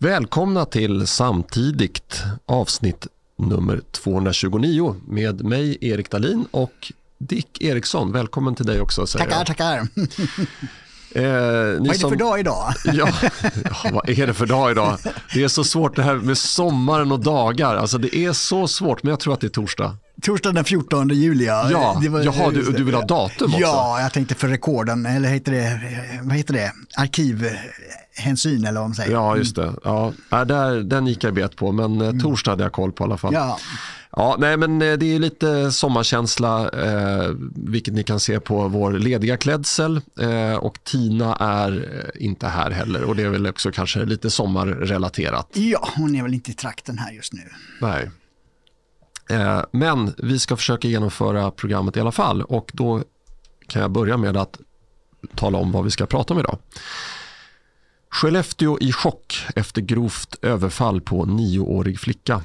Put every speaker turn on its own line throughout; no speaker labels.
Välkomna till Samtidigt avsnitt nummer 229 med mig Erik Dalin och Dick Eriksson. Välkommen till dig också.
Säger tackar, jag. tackar.
Eh, vad
är det som... för dag idag?
ja, ja, vad är det för dag idag? Det är så svårt det här med sommaren och dagar. Alltså det är så svårt, men jag tror att det är torsdag.
Torsdag den 14 juli.
Ja, ja var, jaha, du, du vill ha datum också?
Ja, jag tänkte för rekorden, eller heter det, vad heter det, arkivhänsyn eller vad man säger.
Ja, just det. Ja, där, den gick jag bet på, men eh, mm. torsdag hade jag koll på i alla fall. Ja. Ja, nej men eh, det är lite sommarkänsla, eh, vilket ni kan se på vår lediga klädsel. Eh, och Tina är eh, inte här heller och det är väl också kanske lite sommarrelaterat.
Ja, hon är väl inte i trakten här just nu.
Nej. Eh, men vi ska försöka genomföra programmet i alla fall och då kan jag börja med att tala om vad vi ska prata om idag. Skellefteå i chock efter grovt överfall på nioårig flicka.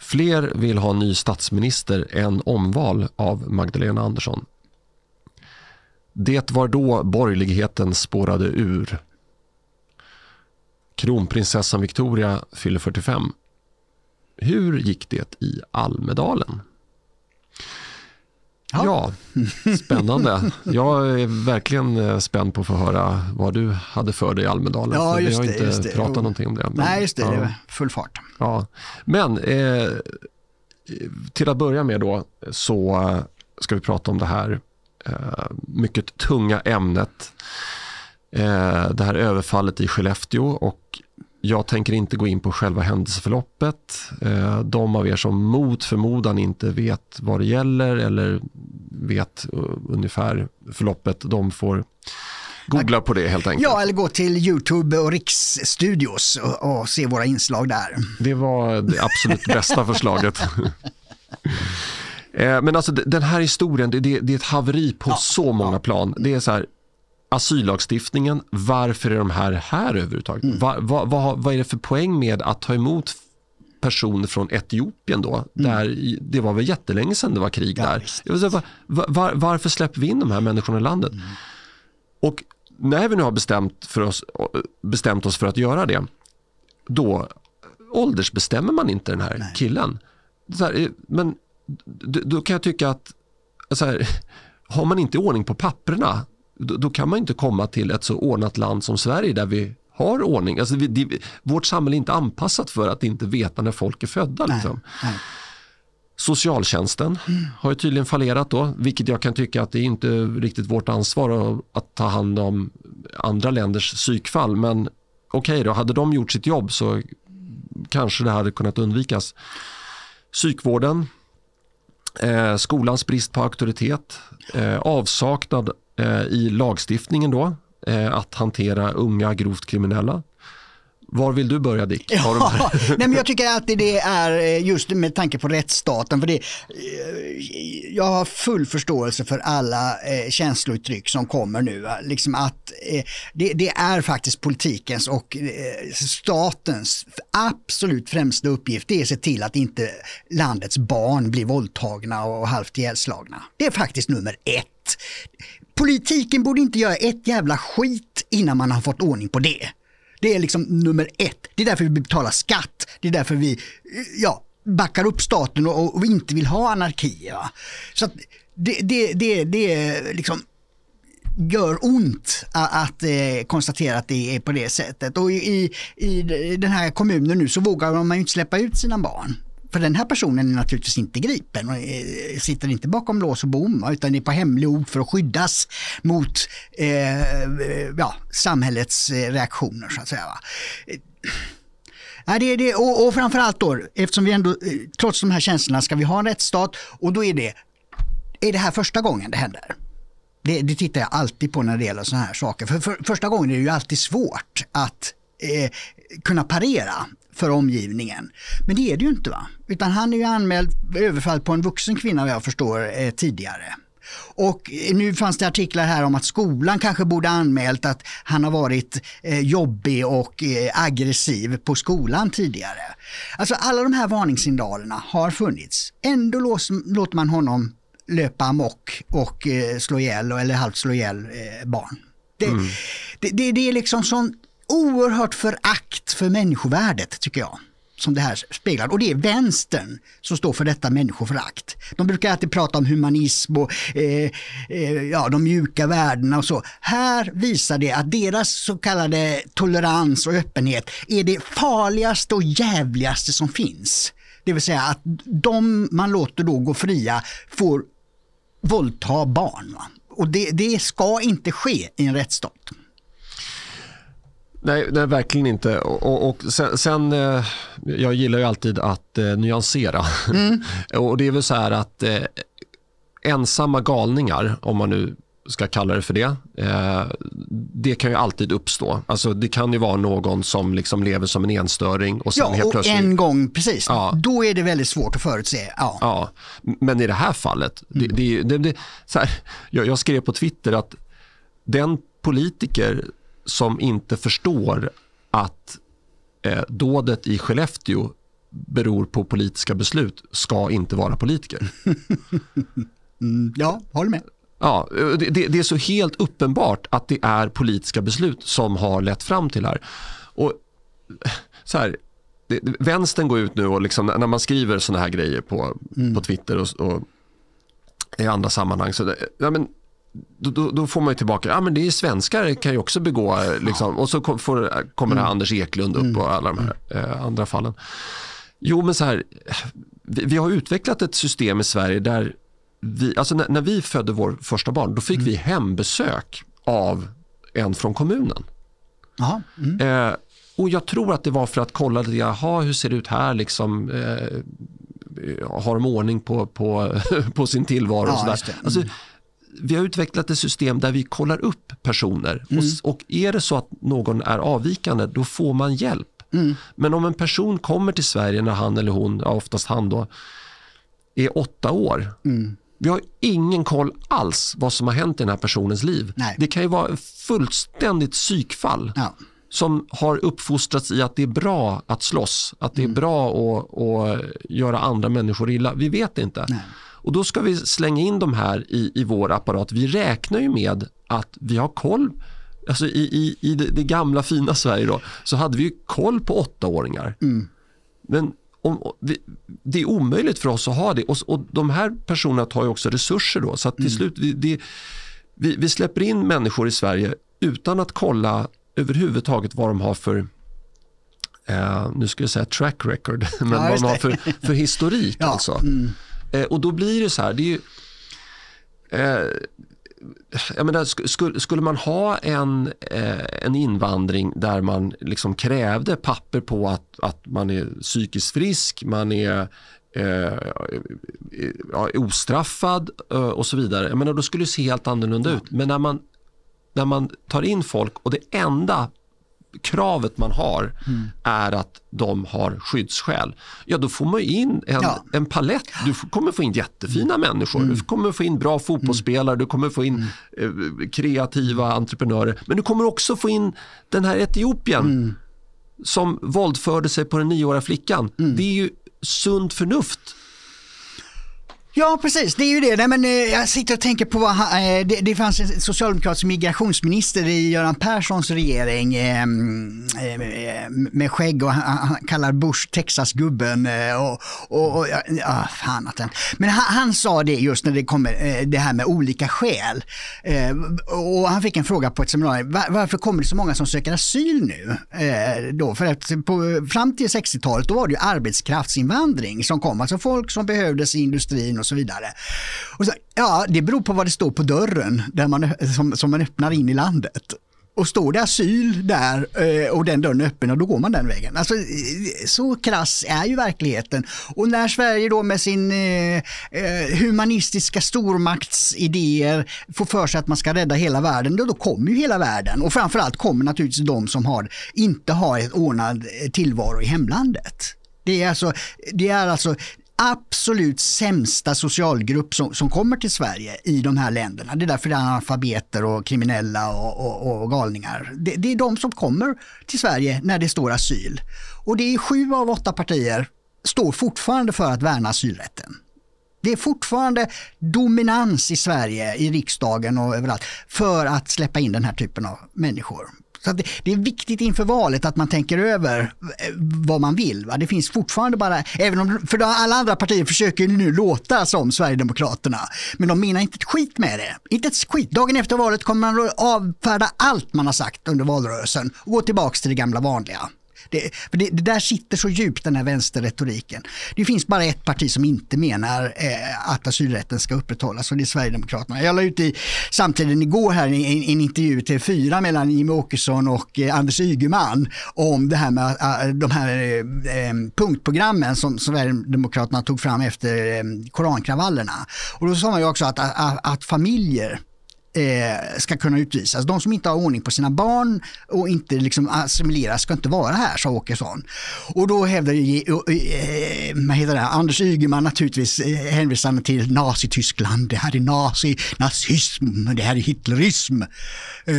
Fler vill ha ny statsminister än omval av Magdalena Andersson. Det var då borgerligheten spårade ur. Kronprinsessan Victoria fyller 45. Hur gick det i Almedalen? Ja. spännande. Jag är verkligen eh, spänd på att få höra vad du hade för dig i Almedalen.
Ja, just
vi har
inte
det, pratat någonting om det.
Men, Nej, just det. Ja. det full fart.
Ja. Men eh, till att börja med då så eh, ska vi prata om det här eh, mycket tunga ämnet. Eh, det här överfallet i Skellefteå och jag tänker inte gå in på själva händelseförloppet. Eh, de av er som mot förmodan inte vet vad det gäller eller vet uh, ungefär förloppet, de får googla på det helt enkelt.
Ja, eller gå till YouTube och Riksstudios och, och se våra inslag där.
Det var det absolut bästa förslaget. Eh, men alltså den här historien, det, det, är ett haveri på ja, så många ja. plan. Det är så här, asyllagstiftningen, varför är de här här överhuvudtaget? Mm. Va, va, va, vad är det för poäng med att ta emot personer från Etiopien då, mm. där det var väl jättelänge sedan det var krig ja, där. Säga, var, varför släpper vi in de här människorna i landet? Mm. Och när vi nu har bestämt, för oss, bestämt oss för att göra det, då åldersbestämmer man inte den här Nej. killen. Här, men då kan jag tycka att så här, har man inte ordning på papperna då, då, kan man inte komma till ett så ordnat land som Sverige där vi har ordning. Alltså vi, det, vårt samhälle är inte anpassat för att inte veta när folk är födda. Nej, liksom. nej. Socialtjänsten mm. har ju tydligen fallerat då, vilket jag kan tycka att det är inte riktigt vårt ansvar att ta hand om andra länders psykfall. Men okej okay då, hade de gjort sitt jobb så kanske det hade kunnat undvikas. Psykvården, eh, skolans brist på auktoritet, eh, avsaknad i lagstiftningen då, eh, att hantera unga grovt kriminella. Var vill du börja Dick?
Ja, nej, men jag tycker alltid det är eh, just med tanke på rättsstaten. För det, eh, jag har full förståelse för alla eh, känslouttryck som kommer nu. Liksom att eh, det, det, är faktiskt politikens och eh, statens absolut främsta uppgift. Det är att se till att inte landets barn blir våldtagna och halvt ihjälslagna. Det är faktiskt nummer ett. Politiken borde inte göra ett jävla skit innan man har fått ordning på det. Det är liksom nummer ett. Det är därför vi betalar skatt. Det är därför vi ja, backar upp staten och, och inte vill ha anarki. Va? Så det, det, det, det liksom gör ont att, att konstatera att det är på det sättet. Och i, i den här kommunen nu så vågar man ju inte släppa ut sina barn. För den här personen är naturligtvis inte gripen och eh, sitter inte bakom lås och bom utan är på hemlig ord för att skyddas mot eh, ja, samhällets eh, reaktioner så att säga. Ja, eh, det är det. Och, och framförallt då, eftersom vi ändå, trots de här känslorna, ska vi ha en rättsstat och då är det, är det här första gången det händer? Det, det tittar jag alltid på när det gäller sådana här saker. För, för första gången är det ju alltid svårt att eh, kunna parera för omgivningen. Men det är det ju inte va? Utan han är ju anmäld överfall på en vuxen kvinna vad jag förstår eh, tidigare. Och nu fanns det artiklar här om att skolan kanske borde anmält att han har varit eh, jobbig och eh, aggressiv på skolan tidigare. Alltså alla de här varningssignalerna har funnits. Ändå låter man honom löpa amok och eh, slå ihjäl eller halvt slå ihjäl eh, barn. Det, mm. det, det, det, är liksom sån oerhört förakt för människovärdet tycker jag som det här speglar. Och det är vänstern som står för detta människoförakt. De brukar alltid prata om humanism och eh, eh, ja, de mjuka värdena och så. Här visar det att deras så kallade tolerans och öppenhet är det farligaste och jävligaste som finns. Det vill säga att de man låter då gå fria får våldta barn. Va? Och det, det ska inte ske i en rättsstat.
Nej, nej, verkligen inte. Och, och sen, sen, eh, jag gillar ju alltid att eh, nyansera. Mm. och det är väl så här att eh, ensamma galningar, om man nu ska kalla det för det, eh, det kan ju alltid uppstå. Alltså, det kan ju vara någon som liksom lever som en enstöring och sen
ja,
helt
plötsligt... en gång, precis. Ja. Då är det väldigt svårt att förutse. Ja.
ja. Men i det här fallet, mm. det, det, det, så här, jag, jag skrev på Twitter att den politiker som inte förstår att eh, dådet i Skellefteå beror på politiska beslut ska inte vara politiker.
mm, ja, håller med.
Ja, det, det, är så helt uppenbart att det är politiska beslut som har lett fram till det här. Och så här, det, vänstern går ut nu och liksom, när man skriver såna här grejer på, mm. på Twitter och, och, i andra sammanhang så ja, men då, då, får man ju tillbaka, ja men det är svenskar kan ju också begå, liksom. och så får, kommer mm. Anders Eklund upp mm. och alla de här eh, andra fallen. Jo men så här, vi, vi, har utvecklat ett system i Sverige där vi, alltså när, när vi födde vår första barn, då fick mm. vi hembesök av en från kommunen. Mm. Eh, och jag tror att det var för att kolla, jaha hur ser det ut här liksom, eh, har de ordning på, på, på sin tillvaro ja, och sådär. Alltså, mm vi har utvecklat ett system där vi kollar upp personer mm. och, och, är det så att någon är avvikande då får man hjälp. Mm. Men om en person kommer till Sverige när han eller hon, ja, oftast han då, är åtta år. Mm. Vi har ingen koll alls vad som har hänt i den här personens liv. Nej. Det kan ju vara fullständigt psykfall. Ja. som har uppfostrats i att det är bra att slåss, att det är mm. bra att, att göra andra människor illa. Vi vet inte. Nej. Och då ska vi slänga in de här i, i vår apparat. Vi räknar ju med att vi har koll Alltså i, i, i det, det, gamla fina Sverige då, så hade vi koll på åttaåringar. Mm. Men om, vi, det är omöjligt för oss att ha det. Och, och de här personerna tar ju också resurser då. Så att till mm. slut, vi, det, vi, vi, släpper in människor i Sverige utan att kolla överhuvudtaget vad de har för eh, nu ska jag säga track record, men ja, vad de har för, för historik. ja. alltså. Mm. Eh, och då blir det så här, det är ju, eh, jag menar, skulle, skulle man ha en, eh, en invandring där man liksom krävde papper på att, att man är psykiskt frisk, man är eh, ostraffad och så vidare. Jag menar, då skulle det se helt annorlunda ut. Men när man, när man tar in folk och det enda kravet man har mm. är att de har skyddsskäl. Ja, då får man in en, ja. en palett. Du kommer få in jättefina mm. människor. Mm. Du kommer få in bra fotbollsspelare, du kommer få in mm. eh, kreativa entreprenörer. Men du kommer också få in den här Etiopien mm. som våldförde sig på den nioåriga flickan. Mm. Det är ju sunt förnuft
Ja precis, det är ju det. Nej, men, eh, jag sitter och tänker på vad han, eh, det, det fanns en socialdemokratisk migrationsminister i Göran Perssons regering eh, mm, eh, med skägg och han, han kallar Bush Texasgubben. Eh, och, och, och, ja, fan att den. Men han, han, sa det just när det kommer eh, det här med olika skäl. Eh, och han fick en fråga på ett seminarium. Var, varför kommer det så många som söker asyl nu? Eh, då? För att på, fram till 60-talet då var det ju arbetskraftsinvandring som kom. Alltså folk som behövdes i industrin och så vidare. Och så, ja, det beror på vad det står på dörren där man, som, som man öppnar in i landet. Och står det asyl där eh, och den dörren är öppen, och då går man den vägen. Alltså, så krass är ju verkligheten. Och när Sverige då med sin eh, eh, humanistiska stormaktsidéer får för sig att man ska rädda hela världen, då, då kommer ju hela världen. Och framförallt kommer naturligtvis de som har, inte har ett ordnad eh, tillvaro i hemlandet. Det är alltså, det är alltså absolut sämsta socialgrupp som, som kommer till Sverige i de här länderna. Det är därför det är analfabeter och kriminella och, och, och galningar. Det, det, är de som kommer till Sverige när det står asyl. Och det är sju av åtta partier står fortfarande för att värna asylrätten. Det är fortfarande dominans i Sverige, i riksdagen och överallt, för att släppa in den här typen av människor. Så det, det, är viktigt inför valet att man tänker över eh, vad man vill. Va? Det finns fortfarande bara, även om för alla andra partier försöker nu låta som Sverigedemokraterna, men de menar inte ett skit med det. Inte ett skit. Dagen efter valet kommer man avfärda allt man har sagt under valrörelsen och gå tillbaka till det gamla vanliga. Det, för det, det, där sitter så djupt den här vänsterretoriken. Det finns bara ett parti som inte menar eh, att asylrätten ska upprätthållas och det är Sverigedemokraterna. Jag la ut i Samtiden igår här en, en intervju till fyra mellan Jimmie Åkesson och eh, Anders Ygeman om det här med eh, de här eh, eh punktprogrammen som Sverigedemokraterna tog fram efter eh, korankravallerna. Och då sa man ju också att, att, att familjer eh, ska kunna utvisas. De som inte har ordning på sina barn och inte liksom assimileras ska inte vara här, sa Åkesson. Och då hävdar eh, Anders Ygeman naturligtvis eh, hänvisande till Nazityskland. Det här är nazi, nazism, det här är hitlerism. Eh,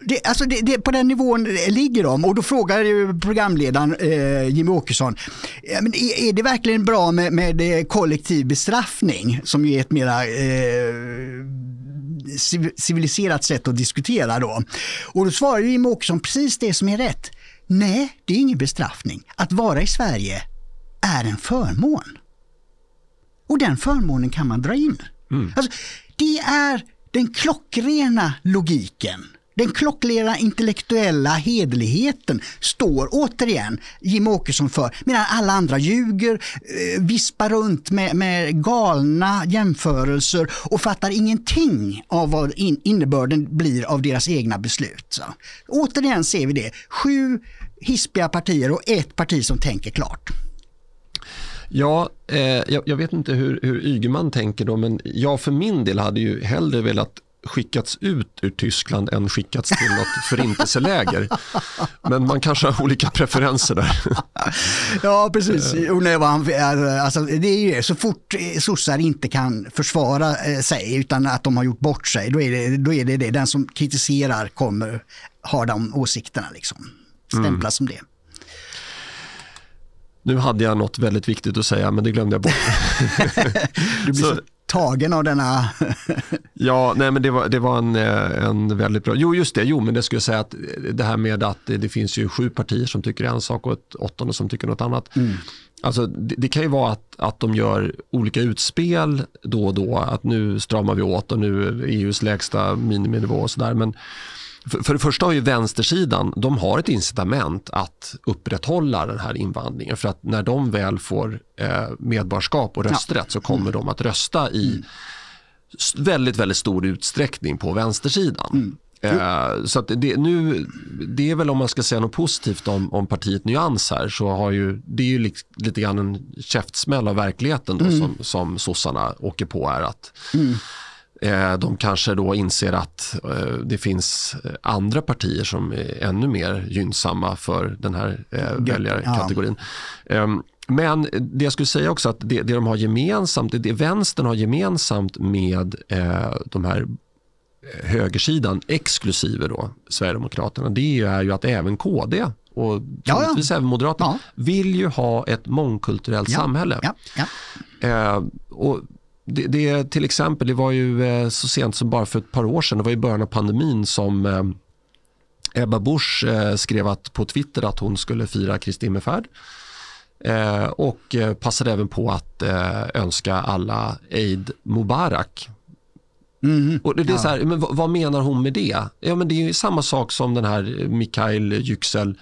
det, alltså det, det, på den nivån ligger de och då frågar programledaren eh, Jimmy Åkesson, men är, är, det verkligen bra med, med eh, kollektiv bestraffning som ju är ett mera eh, civiliserat sätt att diskutera då. Och då svarar Jimmie Åkesson precis det som är rätt. Nej, det är ingen bestraffning. Att vara i Sverige är en förmån. Och den förmånen kan man dra in. Mm. Alltså, det är den klockrena logiken den klockrena intellektuella hederligheten står återigen Jim Åkesson för, medan alla andra ljuger, eh, vispar runt med, med galna jämförelser och fattar ingenting av vad in, innebörden blir av deras egna beslut. Så. Återigen ser vi det, sju hispiga partier och ett parti som tänker klart.
Ja, eh, jag, jag, vet inte hur, hur Ygeman tänker då, men jag för min del hade ju hellre velat skickats ut ur Tyskland än skickats till något förintelseläger. Men man kanske har olika preferenser där.
Ja, precis. Eh. Alltså, det är ju så fort sossar inte kan försvara eh, sig utan att de har gjort bort sig, då är det då är det, det. Den som kritiserar kommer ha de åsikterna. Liksom. Stämplas mm. som det.
Nu hade jag något väldigt viktigt att säga men det glömde jag bort.
så, så tagen av denna...
ja, nej men det var, det var en, eh, en väldigt bra... Jo, just det. Jo, men det skulle jag säga att det här med att det, det finns ju sju partier som tycker en sak och ett åttonde som tycker något annat. Mm. Alltså, det, det, kan ju vara att, att de gör olika utspel då och då. Att nu stramar vi åt och nu är EUs lägsta miniminivå och sådär. Men för, för det första har ju vänstersidan, de har ett incitament att upprätthålla den här invandringen. För att när de väl får eh, medborgarskap och rösträtt ja. så kommer mm. de att rösta i mm. väldigt, väldigt stor utsträckning på vänstersidan. Mm. Eh, så det, nu, det är väl om man ska säga något positivt om, om partiet Nyans här så har ju, det är ju li, lite grann en käftsmäll av verkligheten då, mm. som, som sossarna åker på är att mm. De kanske då inser att eh, det finns eh, andra partier som är ännu mer gynnsamma för den här väljarkategorin. Ja. Ehm, men det jag skulle säga också att det, det de har gemensamt, det, det vänstern har gemensamt med de här högersidan, exklusive då Sverigedemokraterna, det är ju att även KD och troligtvis ja, ja. även Moderaterna ja. vill ju ha ett mångkulturellt samhälle. Eh, och det, det, till exempel, det var ju eh, så sent som bara för ett par år sedan, det var i början av pandemin som eh, Ebba Busch eh, skrev att, på Twitter att hon skulle fira Kristi himmelsfärd. och passade även på att önska alla Eid Mubarak. Mm, och det, det är så här, men vad, vad, menar hon med det? Ja, men det är samma sak som den här Mikael Yüksel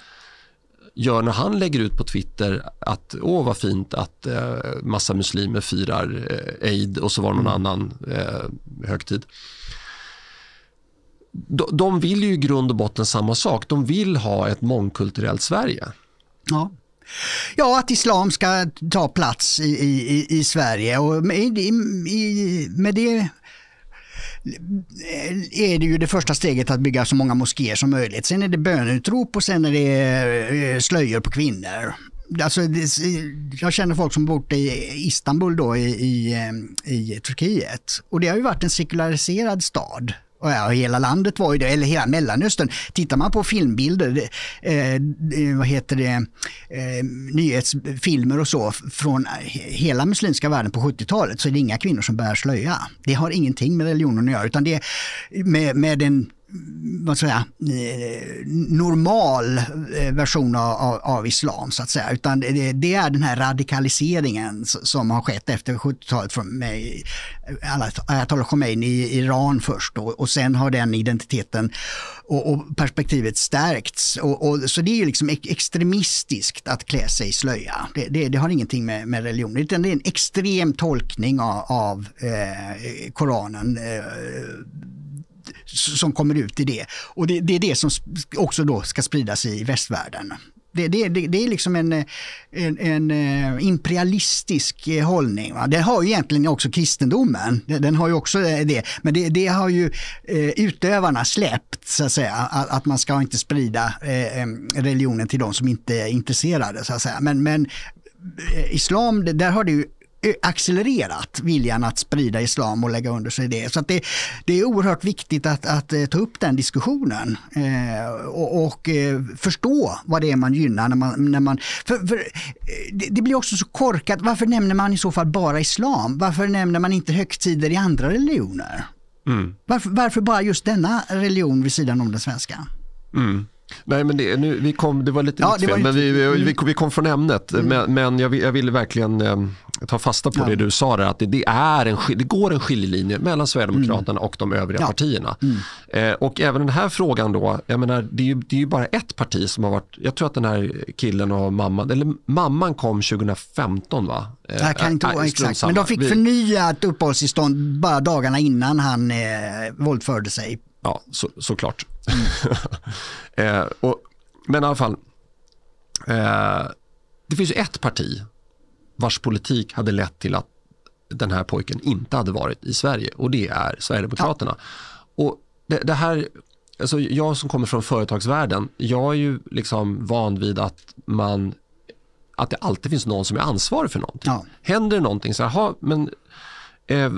gör när han lägger ut på Twitter att åh vad fint att eh, massa muslimer firar eh, Eid och så var det någon mm. annan eh, högtid. De, de vill ju i grund och botten samma sak. De vill ha ett mångkulturellt Sverige.
Ja. Ja, att islam ska ta plats i, i, i Sverige och med, i, med det Eh, är det ju det första steget att bygga så många moskéer som möjligt. Sen är det bönutrop och sen är det eh, slöjor på kvinnor. Alltså, jag känner folk som bott i Istanbul då i, i, eh, i Turkiet och det har ju varit en sekulariserad stad ja, hela landet var ju det, eller hela Mellanöstern. Tittar man på filmbilder, eh, eh, vad heter det, eh, nyhetsfilmer och så från eh, hela muslimska världen på 70-talet så är det inga kvinnor som bär slöja. Det har ingenting med religionen att göra utan det är med, med en vad säga, eh, normal eh, version av, av, islam så att säga. Utan det, det, är den här radikaliseringen som har skett efter 70-talet från Ayatollah Khomeini i Iran först och, och sen har den identiteten och, och perspektivet stärkts. Och, och, så det är ju liksom extremistiskt att klä sig i slöja. Det, det, det har ingenting med, med religion utan det är en extrem tolkning av, av eh, Koranen eh, som kommer ut i det. Och det, det, är det som också då ska spridas i västvärlden. Det, det, det, är liksom en, en, en, eh, imperialistisk eh, hållning. Va? Det har ju egentligen också kristendomen. Den har ju också eh, det. Men det, det har ju utövarna släppt, så att säga. Att, att man ska inte sprida religionen till de som inte är intresserade. Så att säga. Men, men islam, där har det ju accelererat viljan att sprida islam och lägga under sig det. Så det, det, är oerhört viktigt att, att, eh, ta upp den diskussionen eh, och, och eh, förstå vad det är man gynnar. När man, när man, för, för det, det, blir också så korkat. Varför nämner man i så fall bara islam? Varför nämner man inte högtider i andra religioner? Mm. Varför, varför, bara just denna religion vid sidan om den svenska?
Mm. Nej, men det, nu, vi kom, det var lite ja, fel, men vi, vi, vi, vi, kom från ämnet. Mm. Men, men jag, jag ville verkligen eh, ta fasta på ja. det du sa, där, att det, det, är en, det går en skiljelinje mellan Sverigedemokraterna mm. och de övriga ja. partierna. Mm. Eh, och även den här frågan då, jag menar, det är, ju, det är ju bara ett parti som har varit, jag tror att den här killen och mamman, eller mamman kom 2015 va?
Eh, jag kan inte ihåg exakt, men de fick förnyat uppehållstillstånd bara dagarna innan han eh, våldförde sig.
Ja, så, såklart. eh, och, men i alla fall, eh, det finns ju ett parti vars politik hade lett till att den här pojken inte hade varit i Sverige och det är Sverigedemokraterna. Ja. Och det, det, här, alltså jag som kommer från företagsvärlden, jag är ju liksom van vid att man att det alltid finns någon som är ansvarig för någonting. Ja. Händer det någonting så här, men eh,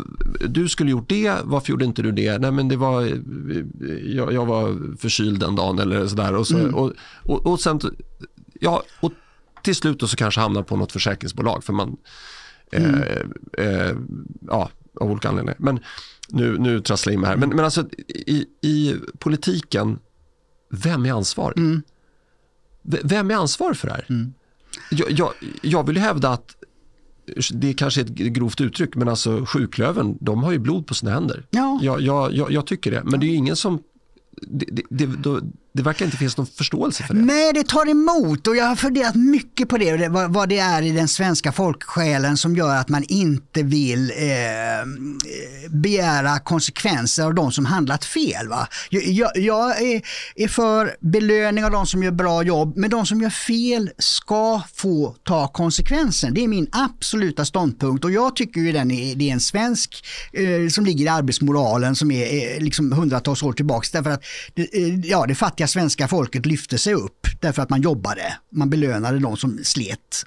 du skulle gjort det, varför gjorde inte du det? Nej men det var, jag, jag var förkyld den dagen eller sådär. Och, så, mm. och, och, och, sen, ja, och till slut så kanske hamnar på något försäkringsbolag för man, eh, mm. eh, eh, ja, av olika anledningar. Men nu, nu trasslar jag in mig här. Men, men alltså i, i politiken, vem är ansvarig? Mm. Vem är ansvarig för det här? Mm. Jag, jag, jag vill hävda att det kanske är ett grovt uttryck, men alltså sjuklöven, de har ju blod på sina händer. Ja. Jag, jag, jag, tycker det, men det är ingen som det, det, det, det verkar inte finnas någon förståelse för det.
Nej, det tar emot och jag har funderat mycket på det, vad, vad det är i den svenska folksjälen som gör att man inte vill eh, begära konsekvenser av de som handlat fel. Va? Jag, jag är, är, för belöning av de som gör bra jobb, men de som gör fel ska få ta konsekvensen. Det är min absoluta ståndpunkt och jag tycker ju den är, det är en svensk eh, som ligger i arbetsmoralen som är, eh, liksom hundratals år tillbaka. Därför att det, eh, ja, det fattiga svenska folket lyfte sig upp därför att man jobbade. Man belönade de som slet.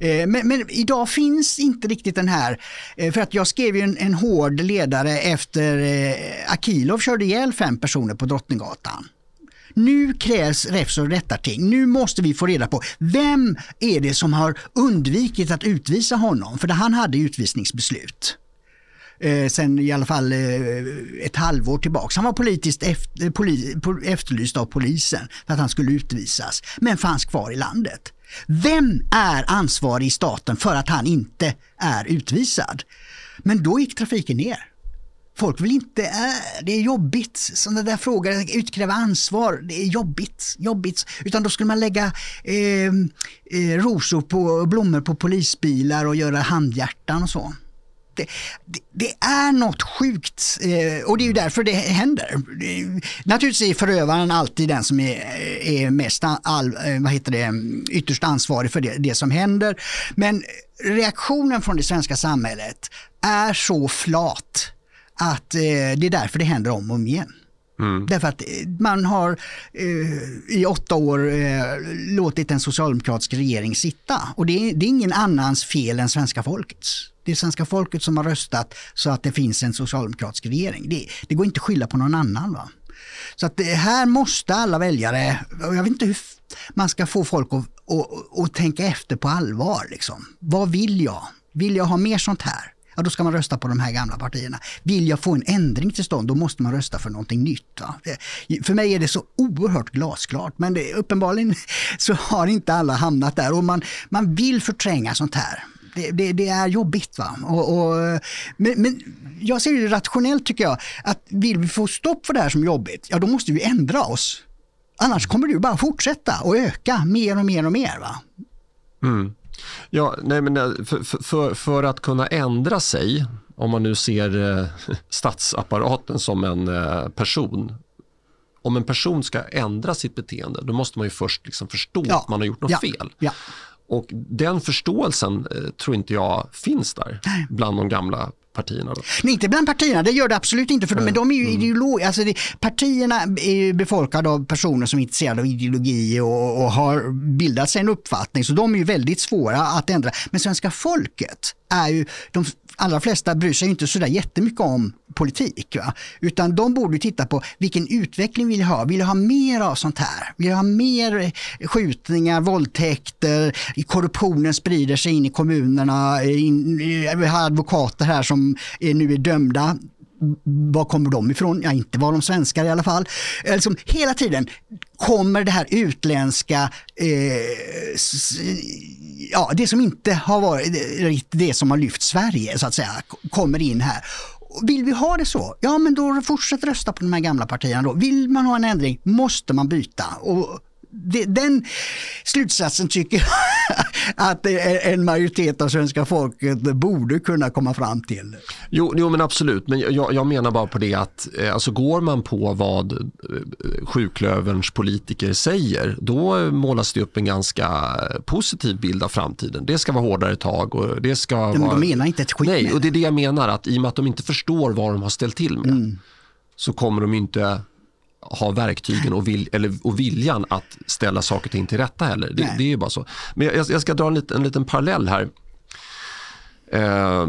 Eh, men, men idag finns inte riktigt den här, eh, för att jag skrev ju en, en hård ledare efter eh, Akilov körde ihjäl fem personer på Drottninggatan. Nu krävs räfs och rättarting. Nu måste vi få reda på vem är det som har undvikit att utvisa honom? För han hade utvisningsbeslut eh, sen i alla fall eh, ett halvår tillbaka. Han var politiskt efter, eh, poli, efterlyst av polisen för att han skulle utvisas, men fanns kvar i landet. Vem är ansvarig i staten för att han inte är utvisad? Men då gick trafiken ner. Folk vill inte, äh, det är jobbigt, sådana där frågor, utkräva ansvar, det är jobbigt, jobbigt. Utan då skulle man lägga eh, eh, rosor på blommor på polisbilar och göra handhjärtan och så det, det, är något sjukt eh, och det är ju därför det händer. Naturligtvis är förövaren alltid den som är, är mest all, eh, vad heter det, ytterst ansvarig för det, det som händer. Men reaktionen från det svenska samhället är så flat att eh, det är därför det händer om och om igen. Mm. Därför att man har eh, i åtta år eh, låtit en socialdemokratisk regering sitta och det är, det är ingen annans fel än svenska folkets. Det är svenska folket som har röstat så att det finns en socialdemokratisk regering. Det, det går inte att skylla på någon annan. Va? Så att eh, här måste alla väljare, och jag vet inte hur man ska få folk att, att, att tänka efter på allvar. Liksom. Vad vill jag? Vill jag ha mer sånt här? ja då ska man rösta på de här gamla partierna. Vill jag få en ändring till stånd, då måste man rösta för någonting nytt. Va? Eh, för mig är det så oerhört glasklart, men det, uppenbarligen så har inte alla hamnat där och man, man vill förtränga sånt här. Det, det, det, är jobbigt. Va? Och, och, men, men, jag ser det rationellt tycker jag, att vill vi få stopp för det här som jobbigt, ja då måste vi ändra oss. Annars kommer det bara fortsätta och öka mer och mer och mer. Va?
Mm. Ja, nej, men eh, för, för, för, att kunna ändra sig, om man nu ser eh, statsapparaten som en eh, person. Om en person ska ändra sitt beteende, då måste man ju först liksom förstå ja. att man har gjort något
ja.
fel.
Ja.
Och den förståelsen eh, tror inte jag finns där bland de gamla partierna? Då?
Nej, inte bland partierna, det gör det absolut inte. För mm. Men de är ju mm. ideologiska. Alltså partierna är befolkade av personer som är intresserade av ideologi och, och har bildat sig en uppfattning. Så de är ju väldigt svåra att ändra. Men svenska folket är ju, de allra flesta bryr sig inte sådär jättemycket om politik. Va? Utan de borde titta på vilken utveckling vill jag ha? Vill jag ha mer av sånt här? Vill jag ha mer eh, skjutningar, våldtäkter, korruptionen sprider sig in i kommunerna, eh, in, vi har advokater här som är, nu är dömda var kommer de ifrån? Ja, inte var de svenskar i alla fall. Eh, liksom, hela tiden kommer det här utländska, eh, ja, det som inte har varit det som har lyft Sverige så att säga, kommer in här. Vill vi ha det så? Ja, men då fortsätt rösta på de här gamla partierna då. Vill man ha en ändring måste man byta. Och det, den slutsatsen tycker jag att en majoritet av svenska folket borde kunna komma fram till.
Jo, jo men absolut, men jag, jag menar bara på det att eh, alltså går man på vad eh, sjuklöverns politiker säger, då målas det upp en ganska positiv bild av framtiden. Det ska vara hårdare tag och det ska
men
vara...
De menar inte ett skit
Nej, och det är det jag menar, att i och med att de inte förstår vad de har ställt till med mm. så kommer de inte ha verktygen och, vill, eller, och viljan att ställa saker och ting till rätta heller. Det, det är ju bara så. Men jag, jag ska dra en, liten, en liten parallell här. Eh,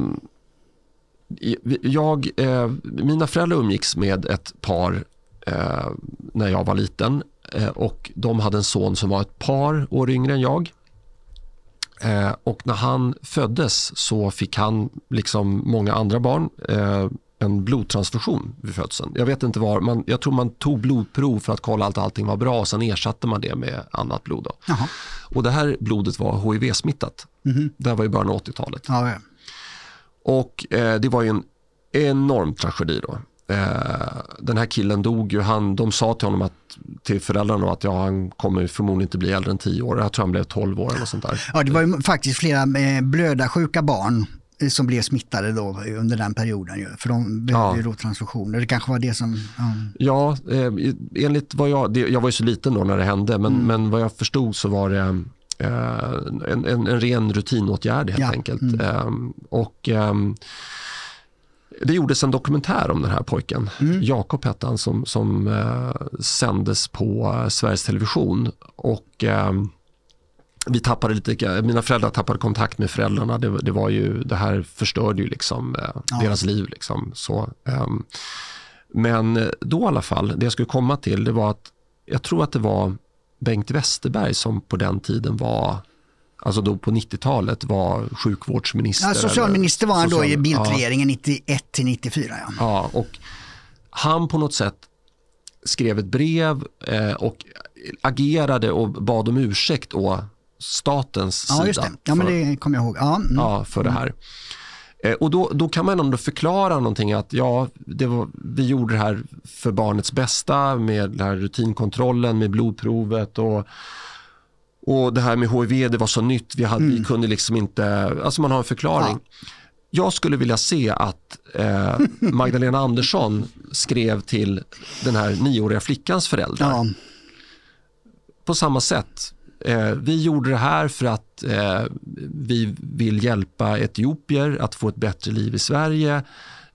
jag, eh, mina föräldrar umgicks med ett par eh, när jag var liten eh, och de hade en son som var ett par år yngre än jag. Eh, och när han föddes så fick han, liksom många andra barn, eh, en blodtransfusion vid födseln. Jag vet inte var, man, jag tror man tog blodprov för att kolla att allting var bra och sen ersatte man det med annat blod. Och det här blodet var HIV-smittat. Mm -hmm. Det här var i början av 80-talet.
Ja, ja.
Och eh, det var ju en enorm tragedi då. Eh, den här killen dog ju, han, de sa till honom att till föräldrarna att ja, han kommer förmodligen inte bli äldre än 10 år. Jag tror han blev 12 år eller sånt där.
Ja, det var ju faktiskt flera eh, blödarsjuka barn Eh, som blev smittade då under den perioden. Ju, för de behövde ja. ju då transfusioner. Det kanske var det som...
Ja, ja eh, enligt vad jag... Det, jag var ju så liten då när det hände men, mm. men vad jag förstod så var det eh, en, en, en, ren rutinåtgärd helt ja. enkelt. Mm. Eh, och eh, det gjordes en dokumentär om den här pojken, mm. Jakob hette han, som, som eh, sändes på Sveriges Television. Och ehm, vi tappade lite, mina föräldrar tappade kontakt med föräldrarna. Det, det var ju, det här förstörde ju liksom, eh, ja. deras liv. Liksom, så, eh, men då i alla fall, det jag skulle komma till, det var att jag tror att det var Bengt Westerberg som på den tiden var alltså då på 90-talet var sjukvårdsminister.
Ja, socialminister var han social, då i Bildtregeringen ja. 91 till 94. Ja.
ja, och han på något sätt skrev ett brev eh, och agerade och bad om ursäkt å statens
ja,
sida.
Just det. Ja, men det kommer jag ihåg. Ja,
mm. ja för det här. Eh, och då, då kan man ändå förklara någonting att ja, det var, vi gjorde det här för barnets bästa med den här rutinkontrollen med blodprovet och, och det här med HIV, det var så nytt, vi, hade, mm. vi kunde liksom inte, alltså man har en förklaring. Ja. Jag skulle vilja se att eh, Magdalena Andersson skrev till den här nioåriga flickans föräldrar. Ja. På samma sätt Eh, vi gjorde det här för att eh, vi vill hjälpa etiopier att få ett bättre liv i Sverige.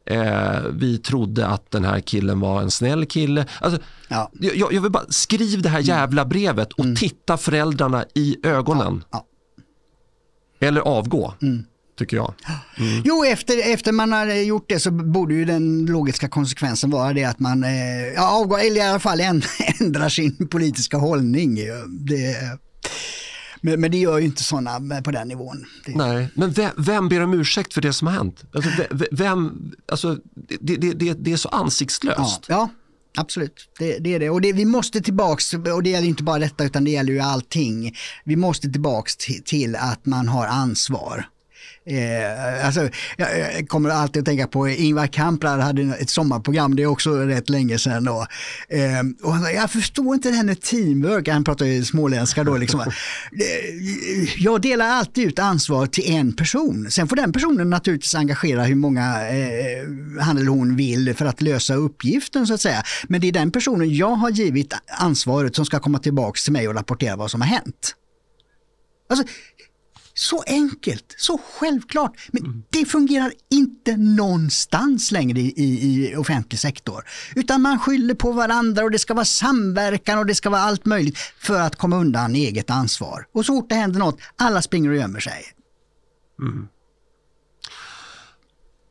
Eh, vi trodde att den här killen var en snäll kille. Alltså, ja. jag, jag, vill bara skriv det här mm. jävla brevet och mm. titta föräldrarna i ögonen. Ja. Ja. Eller avgå. Mm tycker jag.
Mm. Jo, efter, efter man har gjort det så borde ju den logiska konsekvensen vara det att man eh, ja, avgår, eller i alla fall ändrar sin politiska hållning. Det, Men, men det gör ju inte sådana på den nivån.
Nej, men vem, vem ber om ursäkt för det som har hänt? Alltså, vem, alltså, det, det, det, det är så ansiktslöst.
Ja, ja absolut. Det, det, är det. Och det, vi måste tillbaks, och det gäller inte bara detta utan det gäller ju allting. Vi måste tillbaks till, till att man har ansvar. Eh, alltså, jag, kommer alltid att tänka på Ingvar Kamprad hade ett sommarprogram, det är också rätt länge sedan. Då. Eh, och han sa, jag förstår inte det här med teamwork, han pratar ju småländska då. Liksom. Eh, jag delar alltid ut ansvar till en person. Sen får den personen naturligtvis engagera hur många eh, han eller hon vill för att lösa uppgiften så att säga. Men det är den personen jag har givit ansvaret som ska komma tillbaka till mig och rapportera vad som har hänt. Alltså, så enkelt, så självklart. Men mm. det fungerar inte någonstans längre i, i, offentlig sektor. Utan man skyller på varandra och det ska vara samverkan och det ska vara allt möjligt för att komma undan eget ansvar. Och så fort det händer något, alla springer och gömmer sig. Mm.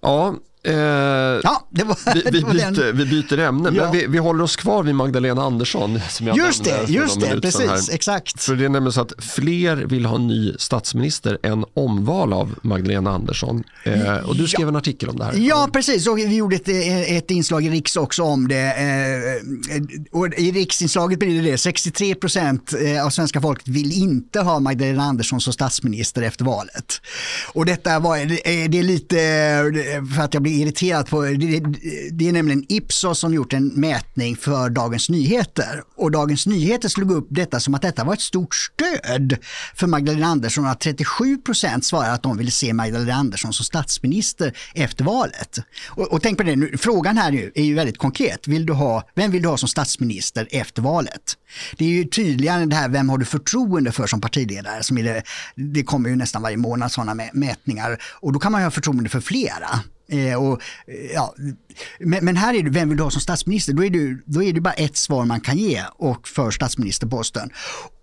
Ja, Eh, ja, det var, vi, vi, byter, vi byter ämne, ja. men vi, vi, håller oss kvar vid Magdalena Andersson. Som jag
just det, just det precis, här. exakt.
För det är nämligen så att fler vill ha ny statsminister än omval av Magdalena Andersson. Eh, och du skrev ja. en artikel om det här.
Ja, precis. Och vi gjorde ett, ett inslag i Riks också om det. Eh, och I Riksinslaget blir det det. 63 procent eh, av svenska folket vill inte ha Magdalena Andersson som statsminister efter valet. Och detta var, det är lite, för att jag blir irriterad på, det, det är nämligen Ipsos som gjort en mätning för Dagens Nyheter och Dagens Nyheter slog upp detta som att detta var ett stort stöd för Magdalena Andersson att 37 procent svarar att de vill se Magdalena Andersson som statsminister efter valet. Och, och tänk på det, nu, frågan här nu är ju väldigt konkret. Vill du ha, vem vill du ha som statsminister efter valet? Det är ju tydligare det här, vem har du förtroende för som partiledare? Som är det, det kommer ju nästan varje månad sådana mätningar och då kan man ju ha förtroende för flera. Eh, och, eh, ja, men, men, här är det, vem vill du ha som statsminister? Då är, det, då är det bara ett svar man kan ge och för statsministerposten.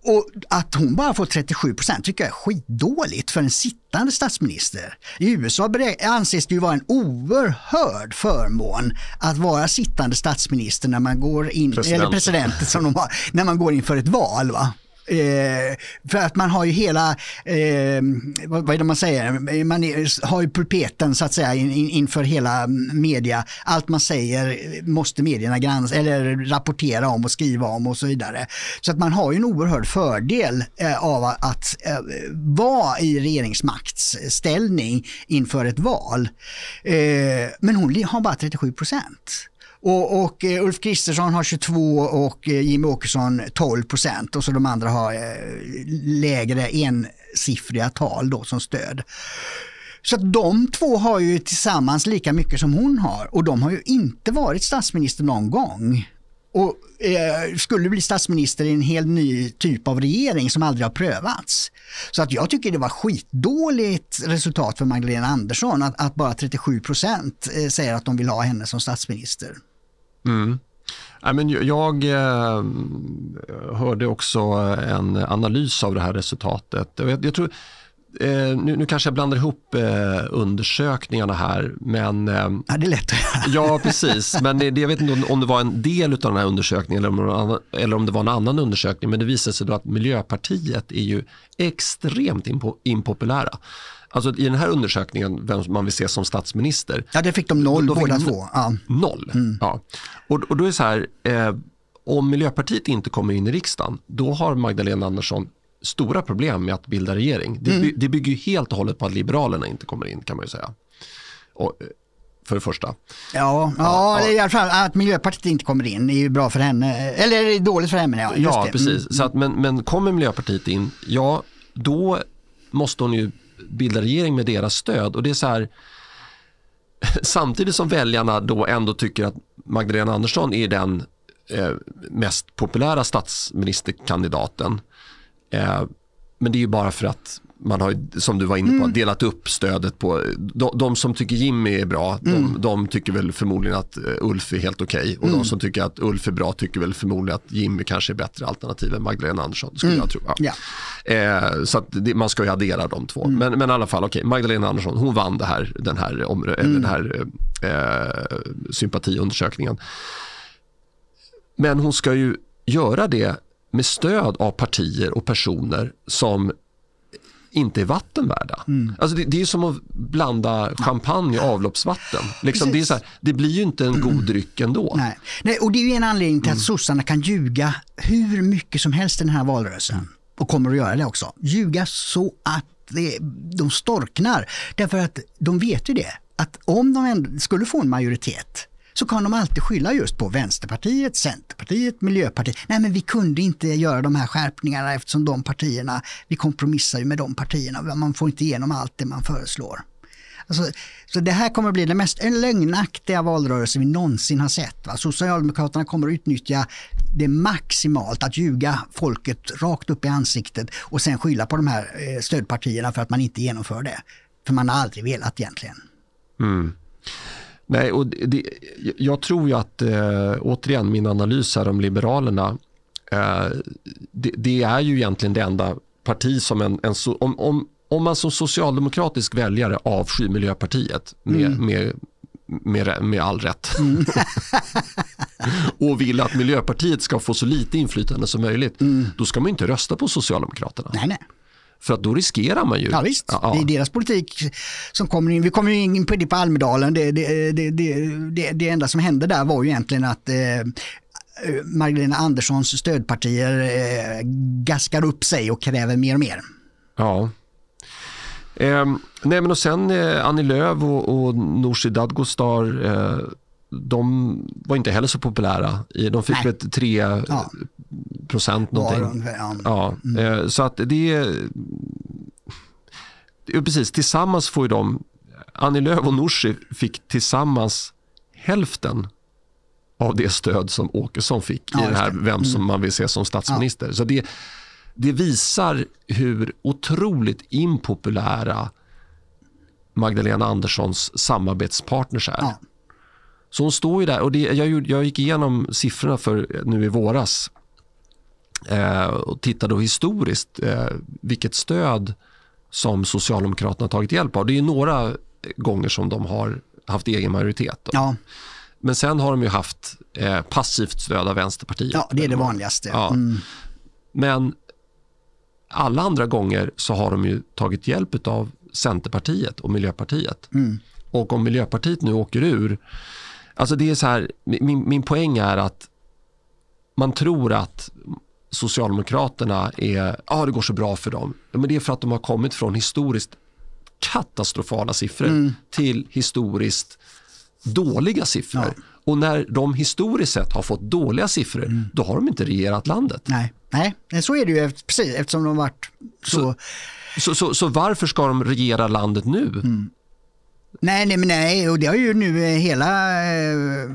Och att hon bara får 37 procent tycker jag är skitdåligt för en sittande statsminister. I USA anses det ju vara en oerhörd förmån att vara sittande statsminister när man går in, president. eller president som de har, när man går inför ett val. Va? Eh, för att man har ju hela, eh, vad, vad, är det man säger, man är, har ju pulpeten så att säga in, in, inför hela media. Allt man säger måste medierna granska eller rapportera om och skriva om och så vidare. Så att man har ju en oerhörd fördel eh, av att eh, vara i regeringsmaktsställning inför ett val. Eh, men hon har bara 37 procent. Och, och eh, Ulf Kristersson har 22 och eh, Jimmie Jimmy Åkesson 12 procent och så de andra har eh, lägre ensiffriga tal då som stöd. Så att de två har ju tillsammans lika mycket som hon har och de har ju inte varit statsminister någon gång. Och eh, skulle bli statsminister i en helt ny typ av regering som aldrig har prövats. Så att jag tycker det var skitdåligt resultat för Magdalena Andersson att, att bara 37 procent säger att de vill ha henne som statsminister.
Mm. Ja, men jag eh, hörde också en analys av det här resultatet. Jag, tror, eh, nu, nu, kanske jag blandar ihop eh, undersökningarna här. Men,
ja, det är lätt
Ja, precis. Men det, jag vet inte om, det var en del av den här undersökningen eller om, eller om det var en annan undersökning. Men det visade sig då att Miljöpartiet är ju extremt impo, impopulära. Alltså i den här undersökningen, vem man vill se som statsminister.
Ja, det fick de noll
då
båda två. Ja.
Noll. Mm. Ja. Och, och då är det så här, eh, om Miljöpartiet inte kommer in i riksdagen, då har Magdalena Andersson stora problem med att bilda regering. Det, mm. det bygger helt och hållet på att Liberalerna inte kommer in kan man ju säga. Och, eh, för det första.
Ja, ja, ja, i alla fall att Miljöpartiet inte kommer in är ju bra för henne, eller är dåligt för henne. Ja,
ja precis. Mm. Så att, men, men kommer Miljöpartiet in, ja då måste hon ju bilda regering med deras stöd. Och det är så här, samtidigt som väljarna då ändå tycker att Magdalena Andersson är den eh, mest populära statsministerkandidaten. Eh, men det är ju bara för att man har, som du var inne på, mm. delat upp stödet på, de, de som tycker Jimmy är bra, mm. de, de, tycker väl förmodligen att eh, Ulf är helt okej okay. och mm. de som tycker att Ulf är bra tycker väl förmodligen att Jimmy kanske är bättre alternativ än Magdalena Andersson, skulle mm. jag tro. Ja. Eh, så det, man ska ju addera de två. Mm. Men, men i alla fall, okej, okay, Magdalena Andersson, hon vann det här, den här, om, eller den här eh, sympatiundersökningen. Men hon ska ju göra det med stöd av partier och personer som inte är vattenvärda. Mm. Alltså det, det, är som att blanda champagne och avloppsvatten. Liksom det, är så här, det, blir ju inte en god dryck ändå.
Nej. Nej, och det är ju en anledning till att mm. sossarna kan ljuga hur mycket som helst i den här valrörelsen. Och kommer att göra det också. Ljuga så att det, de storknar. Därför att de vet ju det, att om de skulle få en majoritet så kan de alltid skylla just på Vänsterpartiet, Centerpartiet, Miljöpartiet. Nej men vi kunde inte göra de här skärpningarna eftersom de partierna, vi kompromissar ju med de partierna, man får inte igenom allt det man föreslår. Alltså, så det här kommer att bli den mest lögnaktiga valrörelse vi någonsin har sett. Va? Socialdemokraterna kommer att utnyttja det maximalt, att ljuga folket rakt upp i ansiktet och sen skylla på de här eh, stödpartierna för att man inte genomför det. För man har aldrig velat egentligen.
Mm. Nej, och det, jag tror ju att, äh, återigen min analys här om Liberalerna, äh, det, det, är ju egentligen det enda parti som en, en om, om, om man som socialdemokratisk väljare avskyr Miljöpartiet med, mm. med, med, med all rätt mm. och vill att Miljöpartiet ska få så lite inflytande som möjligt, mm. då ska man inte rösta på Socialdemokraterna.
Nej, nej.
För att då riskerar man ju.
Ja visst, ja, det är deras politik som kommer in. Vi kommer in på det på Almedalen. Det, det, det, det, det enda som hände där var ju egentligen att eh, Magdalena Anderssons stödpartier eh, gaskar upp sig och kräver mer och mer.
Ja. Eh, nej men och sen eh, Annie Lööf och, och Nooshi Dadgostar eh, de var inte heller så populära. De fick väl 3 ja. procent någonting. Ja. ja. Mm. Eh, så att det är... Precis, tillsammans får ju de... Annie Lööf och Nooshi fick tillsammans hälften av det stöd som Åkesson fick ja, i det här vem som mm. man vill se som statsminister. Så det, det visar hur otroligt impopulära Magdalena Anderssons samarbetspartners är. Så hon står ju där och det, jag, jag gick igenom siffrorna för nu i våras eh, och tittade historiskt eh, vilket stöd som Socialdemokraterna tagit hjälp av. Det är några gånger som de har haft egen majoritet.
Ja.
Men sen har de ju haft eh, passivt stöd av Vänsterpartiet.
Ja, det är det vanligaste.
Ja. Mm. Men alla andra gånger så har de ju tagit hjälp av Centerpartiet och Miljöpartiet. Mm. Och om Miljöpartiet nu åker ur Alltså det är så här, min, min poäng är att man tror att Socialdemokraterna är, ja det går så bra för dem. Men det är för att de har kommit från historiskt katastrofala siffror mm. till historiskt dåliga siffror. Ja. Och när de historiskt sett har fått dåliga siffror, mm. då har de inte regerat landet.
Nej, Nej så är det ju precis eftersom de varit så...
Så, så, så, så varför ska de regera landet nu? Mm.
Nej, nej, men nej, och det har ju nu eh, hela, eh,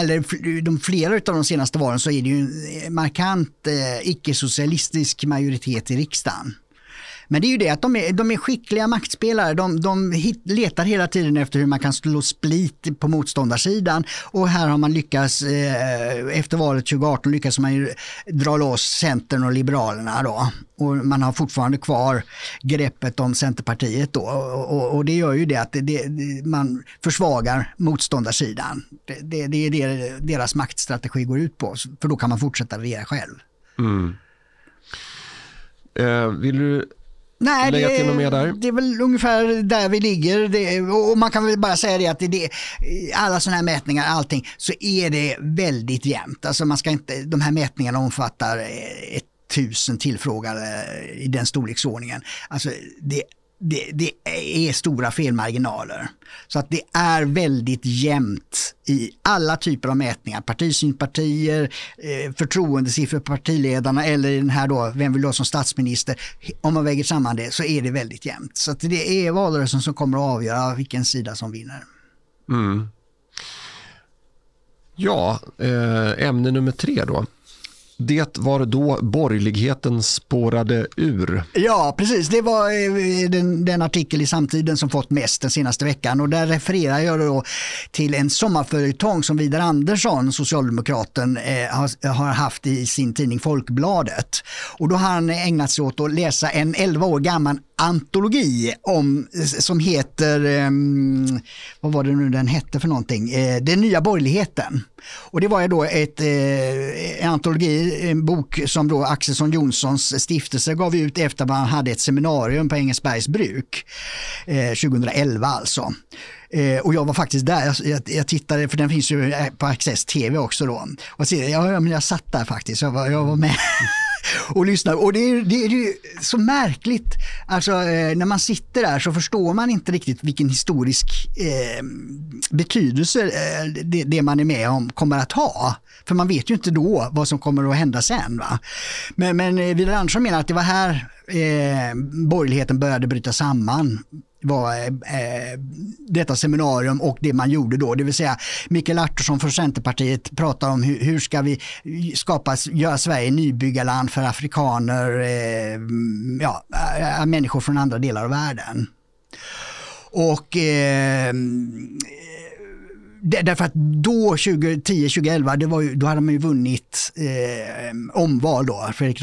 eller de flera av de senaste valen så är det ju en markant eh, icke-socialistisk majoritet i riksdagen. Men det är ju det att de är, de är skickliga maktspelare. De, de hit, letar hela tiden efter hur man kan slå split på motståndarsidan. Och här har man lyckats, eh, efter valet 2018 lyckas man ju dra loss Centern och Liberalerna. Då. Och man har fortfarande kvar greppet om Centerpartiet då. Och, och, och det gör ju det att det, det, man försvagar motståndarsidan. Det, det, det är det deras maktstrategi går ut på. För då kan man fortsätta regera själv.
Mm. Eh, vill du
Nej, det, det är väl ungefär där vi ligger. Det, och man kan väl bara säga det att det, det, alla sådana här mätningar, allting, så är det väldigt jämnt. Alltså man ska inte, de här mätningarna omfattar ett tusen tillfrågade i den storleksordningen. Alltså det det, det, är stora felmarginaler. Så att det är väldigt jämnt i alla typer av mätningar. Partisympatier, eh, förtroendesiffror på partiledarna eller den här då, vem vill du ha som statsminister? Om man väger samman det så är det väldigt jämnt. Så att det är valrörelsen som kommer att avgöra vilken sida som vinner.
Mm. Ja, eh, ämne nummer tre då. Det var då borgerligheten spårade ur.
Ja, precis. Det var eh, den, den, artikel i Samtiden som fått mest den senaste veckan. Och där refererar jag då till en sommarföljetong som Vidar Andersson, socialdemokraten, eh, har, har, haft i sin tidning Folkbladet. Och då har han ägnat sig åt att läsa en 11 år gammal antologi om, som heter, um, vad var det nu den hette för någonting, eh, Den nya borgerligheten. Och det var ju då ett, eh, en antologi, en bok som då Axelsson Jonssons stiftelse gav ut efter att man hade ett seminarium på Engelsbergs bruk, eh, 2011 alltså. Eh, och jag var faktiskt där, jag, jag, jag, tittade, för den finns ju eh, på Access TV också då. Och så, ja, jag, jag satt där faktiskt, jag var, jag var med. och lyssnar. Och det är, det är ju så märkligt, alltså eh, när man sitter där så förstår man inte riktigt vilken historisk eh, betydelse eh, det, det, man är med om kommer att ha. För man vet ju inte då vad som kommer att hända sen. Va? Men, men eh, Vidar Andersson menar att det var här eh, borgerligheten började bryta samman var eh, eh, detta seminarium och det man gjorde då. Det vill säga Mikael Artursson från Centerpartiet pratar om hur, hur ska vi skapa, göra Sverige nybyggarland för afrikaner, eh, ja, eh, människor från andra delar av världen. Och eh, därför att då 2010-2011, då hade man ju vunnit eh, omval då. Fredrik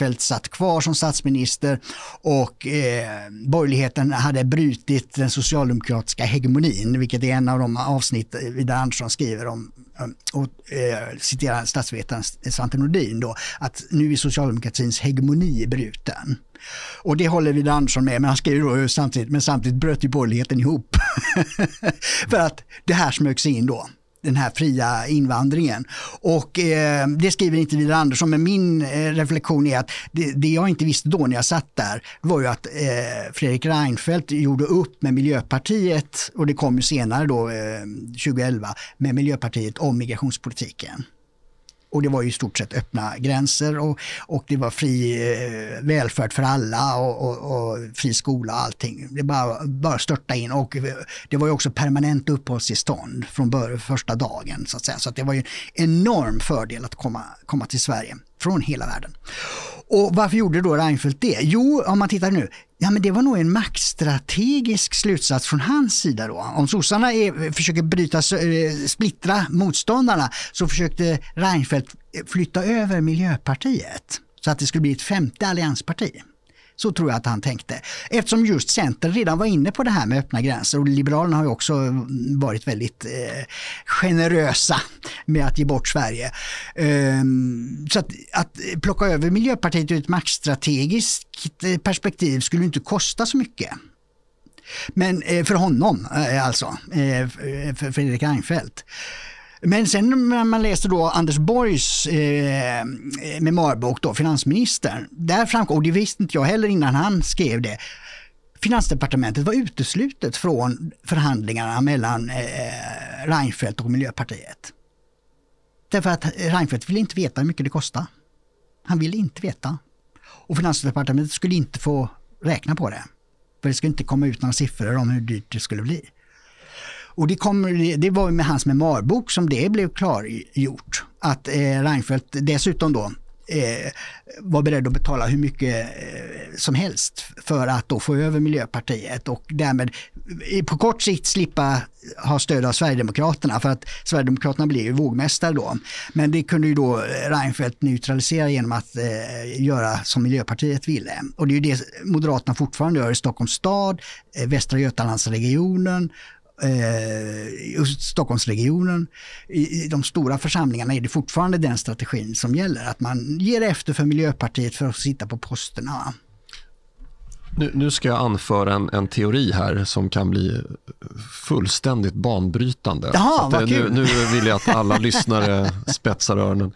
Reinfeldt satt kvar som statsminister och eh, borgerligheten hade brutit den socialdemokratiska hegemonin, vilket är en av de avsnitt Vidar Andersson skriver om och eh, citerar statsvetaren Svante Nordin då, att nu är socialdemokratins hegemoni bruten. Och det håller Vidar Andersson med, men han skriver då samtidigt, men samtidigt bröt ju borgerligheten ihop. För att det här smög sig in då den här fria invandringen. Och eh, det skriver inte Vidar Andersson, men min eh, reflektion är att det, det, jag inte visste då när jag satt där var ju att eh, Fredrik Reinfeldt gjorde upp med Miljöpartiet och det kom ju senare då eh, 2011 med Miljöpartiet om migrationspolitiken. Och det var ju i stort sett öppna gränser och, och det var fri eh, välfärd för alla och, och, och, fri skola och allting. Det bara, bara störta in och det var ju också permanent uppehållstillstånd från bör, första dagen. Så att säga. Så att det var ju en enorm fördel att komma, komma till Sverige från hela världen. Och varför gjorde då Reinfeldt det? Jo, om man tittar nu, ja men det var nog en maktstrategisk slutsats från hans sida då. Om sossarna är, försöker bryta, eh, splittra motståndarna så försökte Reinfeldt flytta över Miljöpartiet så att det skulle bli ett femte alliansparti. Så tror jag att han tänkte. Eftersom just Centern redan var inne på det här med öppna gränser och Liberalerna har ju också varit väldigt eh, generösa med att ge bort Sverige. Um, så att, att plocka över Miljöpartiet ur ett maktstrategiskt eh, perspektiv skulle inte kosta så mycket. Men eh, för honom eh, alltså, eh, eh för Fredrik Reinfeldt. Men sen när man läste då Anders Borgs eh, memoarbok, då, finansministern, där framkom, och det visste inte jag heller innan han skrev det, Finansdepartementet var uteslutet från förhandlingarna mellan eh, Reinfeldt och Miljöpartiet. Därför att Reinfeldt ville inte veta hur mycket det kostade. Han ville inte veta. Och Finansdepartementet skulle inte få räkna på det. För det skulle inte komma ut några siffror om hur dyrt det skulle bli. Och det, kom, det var med hans memoarbok som det blev klargjort. Att eh, Reinfeldt dessutom då eh, var beredd att betala hur mycket eh, som helst för att då få över Miljöpartiet och därmed eh, på kort sikt slippa ha stöd av Sverigedemokraterna för att Sverigedemokraterna blev ju vågmästare då. Men det kunde ju då eh, Reinfeldt neutralisera genom att eh, göra som Miljöpartiet ville. Och det är ju det Moderaterna fortfarande gör i Stockholms stad, eh, Västra Götalandsregionen eh, Stockholmsregionen, i, de stora församlingarna är det fortfarande den strategin som gäller. Att man ger efter för Miljöpartiet för att sitta på posterna.
Nu, nu, ska jag anföra en, en, teori här som kan bli fullständigt banbrytande.
Jaha,
att, nu, nu, vill jag att alla lyssnare spetsar öronen.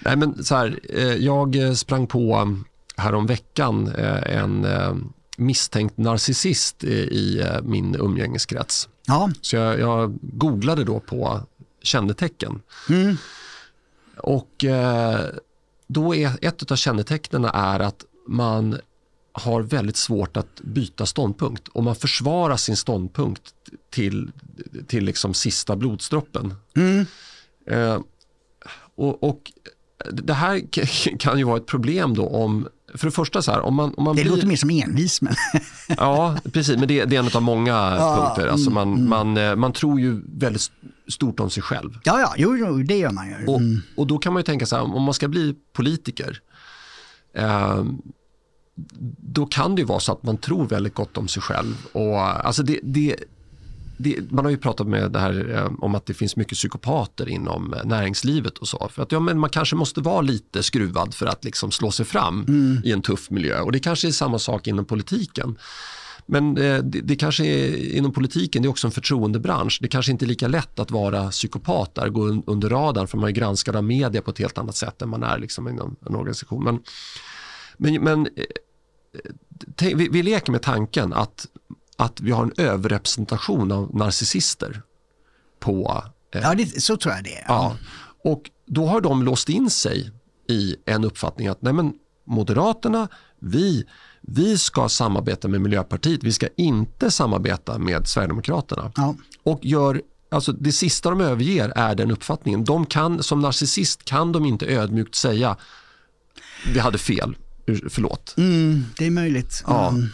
Nej, men så här, eh, jag sprang på häromveckan eh, en eh, misstänkt narcissist i min umgängeskrets.
Ja.
Så jag, jag googlade då på kännetecken.
Mm.
Och eh, då är ett av kännetecknen är att man har väldigt svårt att byta ståndpunkt och man försvarar sin ståndpunkt till, till liksom sista blodsdroppen.
Mm.
Eh, och, och, det här kan ju vara ett problem då om för det första så här, om man, om man
Det
blir...
låter mer som envis. Men...
ja, precis, men det, det, är en av många
ja,
punkter. Alltså man,
mm,
man, eh, man tror ju väldigt stort om sig själv.
Ja, ja, jo, jo det gör man ju.
Mm. Och, och, då kan man ju tänka så här, om man ska bli politiker, eh, då kan det ju vara så att man tror väldigt gott om sig själv. Och, alltså det, det, det, man har ju pratat med det här eh, om att det finns mycket psykopater inom eh, näringslivet och så. För att ja, men man kanske måste vara lite skruvad för att liksom slå sig fram mm. i en tuff miljö. Och det kanske är samma sak inom politiken. Men eh, det, det, kanske är inom politiken, det är också en förtroendebransch. Det kanske inte är lika lätt att vara psykopat där, gå under radarn för man är granskad av media på ett helt annat sätt än man är liksom inom en organisation. Men, men, men vi, vi leker med tanken att, att vi har en överrepresentation av narcissister på...
Eh, ja, det, så tror jag det är.
Ja. Och då har de låst in sig i en uppfattning att nej men, Moderaterna, vi vi ska samarbeta med Miljöpartiet, vi ska inte samarbeta med Sverigedemokraterna. Ja. Och gör, alltså det sista de överger är den uppfattningen. De kan, som narcissist kan de inte ödmjukt säga vi hade fel, förlåt.
Mm, det är möjligt.
Ja. Mm.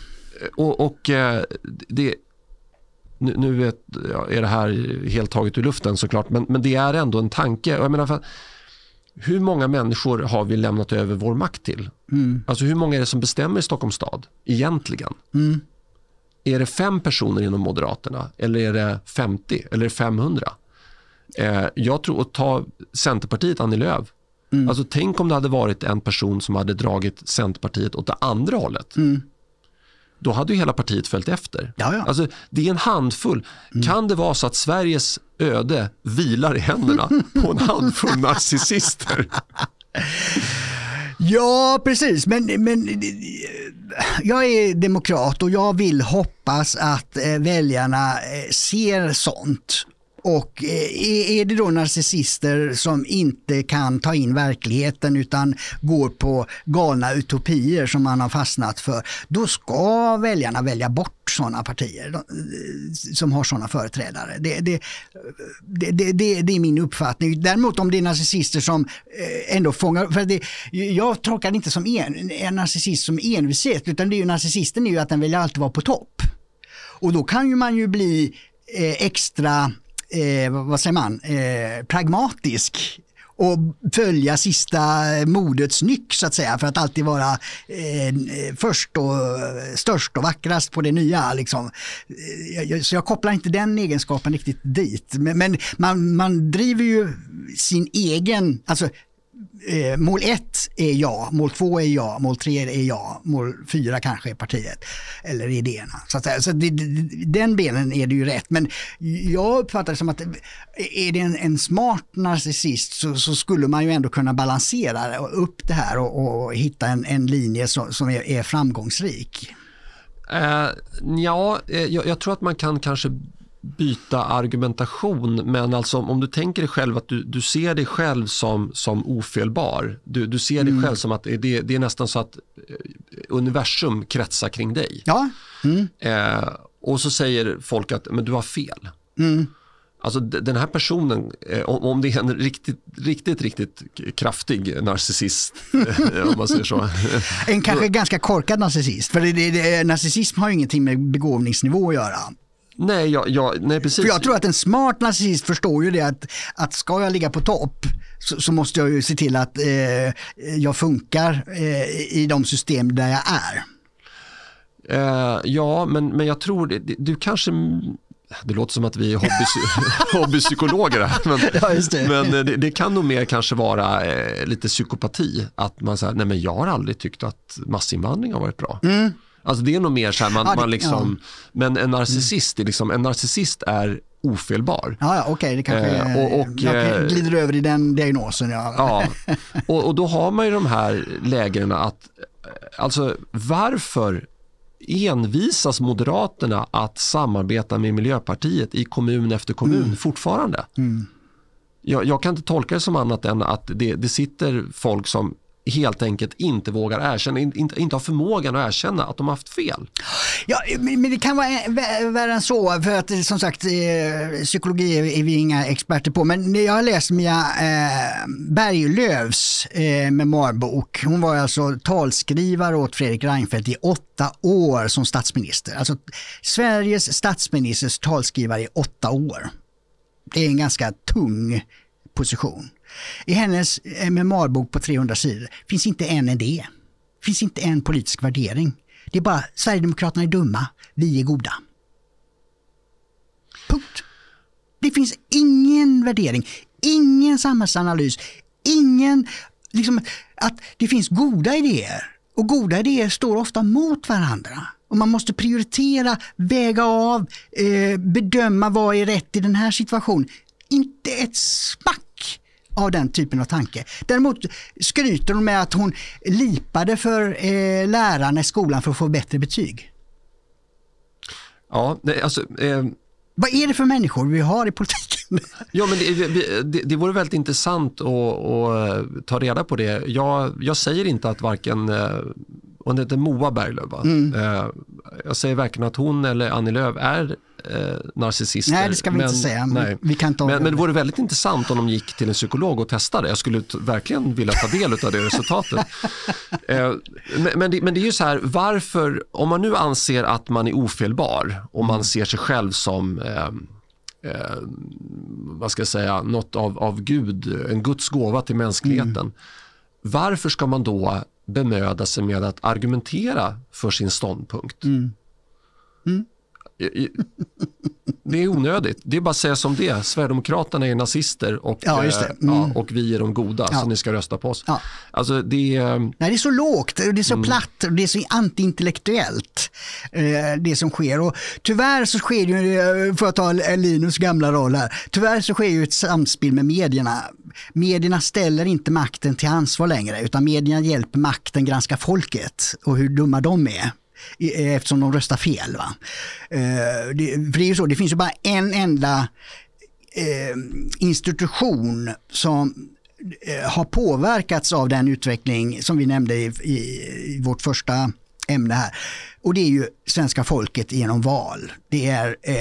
Och, och eh, det, nu, nu är det här helt taget ur luften såklart, men, men det är ändå en tanke. Jag menar, för, hur många människor har vi lämnat över vår makt till? Mm. Alltså hur många är det som bestämmer i Stockholms stad egentligen? Mm. Är det fem personer inom Moderaterna eller är det 50 eller 500? Eh, jag tror att ta Centerpartiet, Annie Lööf. Mm. Alltså tänk om det hade varit en person som hade dragit Centerpartiet åt det andra hållet. Mm då hade ju hela partiet följt efter.
Ja, ja.
Alltså, det är en handfull. Mm. Kan det vara så att Sveriges öde vilar i händerna på en handfull narcissister?
Ja, precis. Men, men jag är demokrat och jag vill hoppas att eh, väljarna eh, ser sånt och eh, är det då narcissister som inte kan ta in verkligheten utan går på galna utopier som man har fastnat för, då ska väljarna välja bort sådana partier eh, som har sådana företrädare. Det, det, det, det, det är min uppfattning. Däremot om det är narcissister som eh, ändå fångar, för det, jag tolkar det inte som en, en narcissist som envishet, utan det är ju narcissisten är ju att den vill alltid vara på topp. Och då kan ju man ju bli extra eh, vad säger man, eh, pragmatisk och följa sista modets nyck så att säga för att alltid vara eh, först och störst och vackrast på det nya. Liksom. Eh, så jag kopplar inte den egenskapen riktigt dit. Men, men man, man driver ju sin egen, alltså eh, mål ett är ja, mål två är ja, mål tre är ja, mål fyra kanske är partiet eller idéerna. Så, att, så det, den benen är det ju rätt. Men jag uppfattar det som att eh, är det en, en smart narcissist så, så, skulle man ju ändå kunna balansera upp det här och, och hitta en, en linje som, som är, är framgångsrik.
Uh, ja, eh, jag, jag tror att man kan kanske byta argumentation men alltså om du tänker dig själv att du, du ser dig själv som, som ofelbar. Du, du ser dig mm. själv som att det, det är nästan så att eh, universum kretsar kring dig.
Ja. Mm.
Eh, och så säger folk att men du har fel. Mm. Alltså den här personen, eh, om det är en riktigt, riktigt, riktigt kraftig narcissist, eh, om man säger så.
En kanske ganska korkad narcissist, för det, det, narcissism har ju ingenting med begåvningsnivå att göra.
Nej, jag, jag, nej, precis.
För jag tror att en smart narcissist förstår ju det att, att ska jag ligga på topp så, så måste jag ju se till att eh, jag funkar eh, i de system där jag är.
Uh, ja, men, men jag tror det, du kanske det låter som att vi är hobby, hobbypsykologer här, men, ja, det. men eh, det, det, kan nog mer kanske vara eh, lite psykopati. Att man säger, nej men jag har aldrig tyckt att massinvandring har varit bra. Mm. Alltså det är nog mer så här, man, ja, det, man liksom, ja. men en narcissist, är liksom, en narcissist är ofelbar.
Ja, ja okej, okay, det kanske eh, och, och, jag eh, glider över i den diagnosen. Ja,
ja och, och då har man ju de här lägena att, eh, alltså varför envisas Moderaterna att samarbeta med Miljöpartiet i kommun efter kommun mm. fortfarande? Mm. Jag, jag, kan inte tolka det som annat än att det, det sitter folk som helt enkelt inte vågar erkänna, inte, inte har förmågan att erkänna att de har haft fel.
Ja, men det kan vara eh, värre än så, för att eh, som sagt eh, psykologi är vi inga experter på, men jag har läst Mia Berglöfs Berglövs memoarbok. Hon var alltså talskrivare åt Fredrik Reinfeldt i åtta år som statsminister. Alltså Sveriges statsministers talskrivare i åtta år. Det är en ganska tung position. I hennes eh, memoarbok på 300 sidor finns inte en idé. Det finns inte en politisk värdering. Det är bara Sverigedemokraterna är dumma, vi är goda. Punkt. Det finns ingen värdering, ingen samhällsanalys, ingen, liksom att det finns goda idéer och goda idéer står ofta mot varandra. Och man måste prioritera, väga av, eh, bedöma vad är rätt i den här situationen. Inte ett smack av den typen av tanke. Däremot skryter hon med att hon lipade för eh, lärarna i skolan för att få bättre betyg.
Ja, det, alltså, eh,
Vad är det för människor vi har i politiken?
ja, men det, det, det vore väldigt intressant att, att ta reda på det. Jag, jag säger inte att varken, eh, hon heter Moa Berglöf?
Mm.
Eh, jag säger varken att hon eller Annie Lööf är eh, narcissister.
Nej, det ska vi
men,
inte säga. men. Vi kan ta
Men, men det vore väldigt intressant om de gick till en psykolog och testade. Jag skulle verkligen vilja ta del av det resultatet. Eh, men, men, det, men det är ju så här, varför, om man nu anser att man är ofelbar och man ser sig själv som eh, eh, vad ska jag säga, något av, av Gud, en Guds gåva till mänskligheten. Varför ska man då bemöda sig med att argumentera för sin ståndpunkt? I- i- Det är onödigt. Det är bara att säga som det. Sverigedemokraterna är nazister och,
Ja,
eh,
Mm.
ja, och vi är de goda,
Ja.
så ni ska rösta på oss.
Ja.
Alltså det är...
Nej, det är så lågt, det är så platt och det är så antiintellektuellt eh, det som sker. Och tyvärr så sker ju, eh, för att ta Linus gamla roll här, tyvärr så sker ju ett samspel med medierna. Medierna ställer inte makten till ansvar längre utan medierna hjälper makten granska folket och hur dumma de är eh, eftersom de röstar fel. Va? Eh, det, för det är ju så, det finns ju bara en enda eh, institution som eh, har påverkats av den utveckling som vi nämnde i, i, i vårt första ämne här. Och det är ju svenska folket genom val. Det är eh,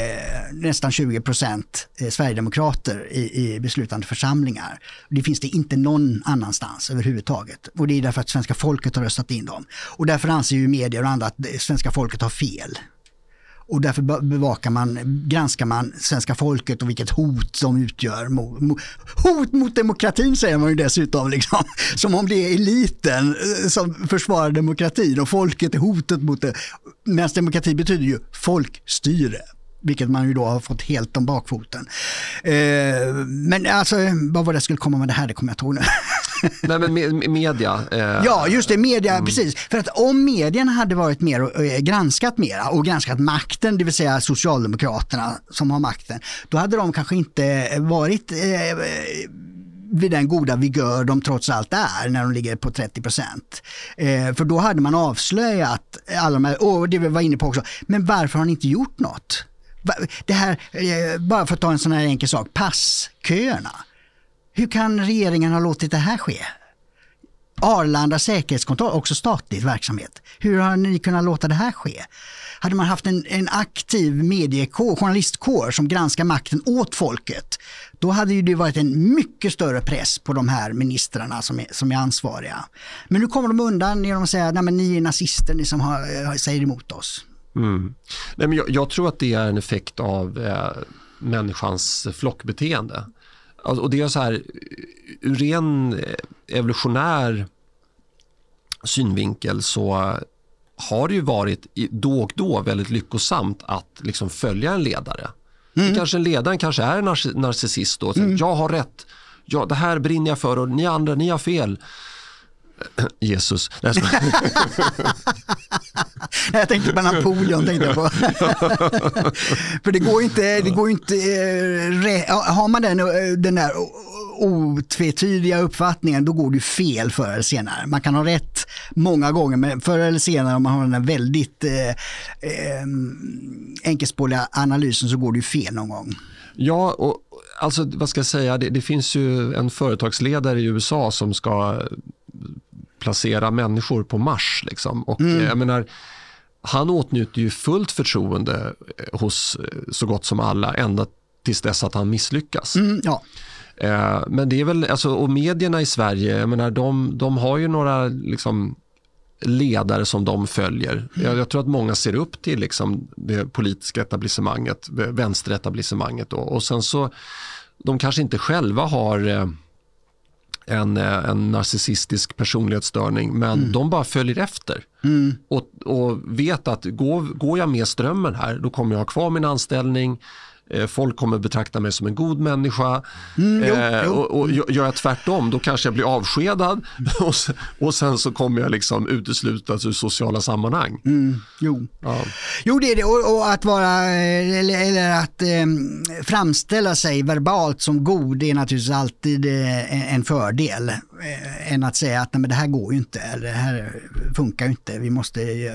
nästan 20 procent eh, sverigedemokrater i, i beslutande församlingar. Det finns det inte någon annanstans överhuvudtaget. Och det är därför att svenska folket har röstat in dem. Och därför anser ju medier och andra att svenska folket har fel. Och därför bevakar man, granskar man svenska folket och vilket hot de utgör. Hot mot demokratin säger man ju dessutom, liksom. som om det är eliten eh, som försvarar demokratin och folket är hotet mot det. Medan demokrati betyder ju folkstyre. Vilket man ju då har fått helt om bakfoten. Eh, men alltså, vad var det jag skulle komma med det här, det kommer jag inte ihåg nu.
Nej, men med, med media. Eh,
Ja, just det, media, precis. För att om medierna hade varit mer och eh, granskat mera och granskat makten, det vill säga Socialdemokraterna som har makten, då hade de kanske inte varit eh, vid den goda vigör de trots allt är när de ligger på 30 procent. Eh, för då hade man avslöjat alla de här, och det vi var inne på också, men varför har ni inte gjort något? Det här, eh, bara för att ta en sån här enkel sak, passköerna. Hur kan regeringen ha låtit det här ske? Arlanda säkerhetskontroll, också statlig verksamhet. Hur har ni kunnat låta det här ske? Hade man haft en, en aktiv mediekår, journalistkår som granskar makten åt folket, då hade ju det varit en mycket större press på de här ministrarna som är, som är ansvariga. Men nu kommer de undan genom att säga att ni är nazister, ni som har, eh, säger emot oss.
Mm. Nej, men jag, jag tror att det är en effekt av eh, människans flockbeteende. Alltså, och det är så här, ur ren eh, evolutionär synvinkel så har det ju varit då och då väldigt lyckosamt att liksom följa en ledare. Det kanske en ledaren kanske är en narci- narcissist då. Så Jag har rätt, ja, det här brinner jag för och ni andra, ni har fel. Jesus. Nej, jag
tänkte på Napoleon. Tänkte jag på. För det går ju inte, det går inte eh, har man den, eh, den där otvetydiga uppfattningen då går det ju fel förr eller senare. Man kan ha rätt många gånger men förr eller senare om man har den där väldigt eh, eh, enkelspåriga analysen så går ju fel någon gång.
Ja, och alltså vad ska jag säga, det, det finns ju en företagsledare i USA som ska placera människor på Mars. Liksom. Och eh, jag menar, han åtnjuter ju fullt förtroende eh, hos eh, så gott som alla ända tills dess att han misslyckas.
Mm, ja.
Men det är väl, alltså, och medierna i Sverige, jag menar, de, de har ju några liksom, ledare som de följer. Jag, jag tror att många ser upp till liksom, det politiska etablissemanget, vänsteretablissemanget. Då. Och sen så, de kanske inte själva har en, eh, en narcissistisk personlighetsstörning, men mm. de bara följer efter. Mm. Och, och vet att går, går jag med strömmen här, då kommer jag ha kvar min anställning, folk kommer betrakta mig som en god människa. Mm, jo, eh, jo. Och, och gör jag tvärtom, då kanske jag blir avskedad och, och sen så kommer jag liksom uteslutas ur sociala sammanhang.
Mm, jo. Ja. jo, det är det. Och, och att vara, eller, eller att eh, framställa sig verbalt som god är naturligtvis alltid eh, en fördel. Eh, än att säga att nej, men det här går ju inte, eller det här funkar ju inte, vi måste... Eh,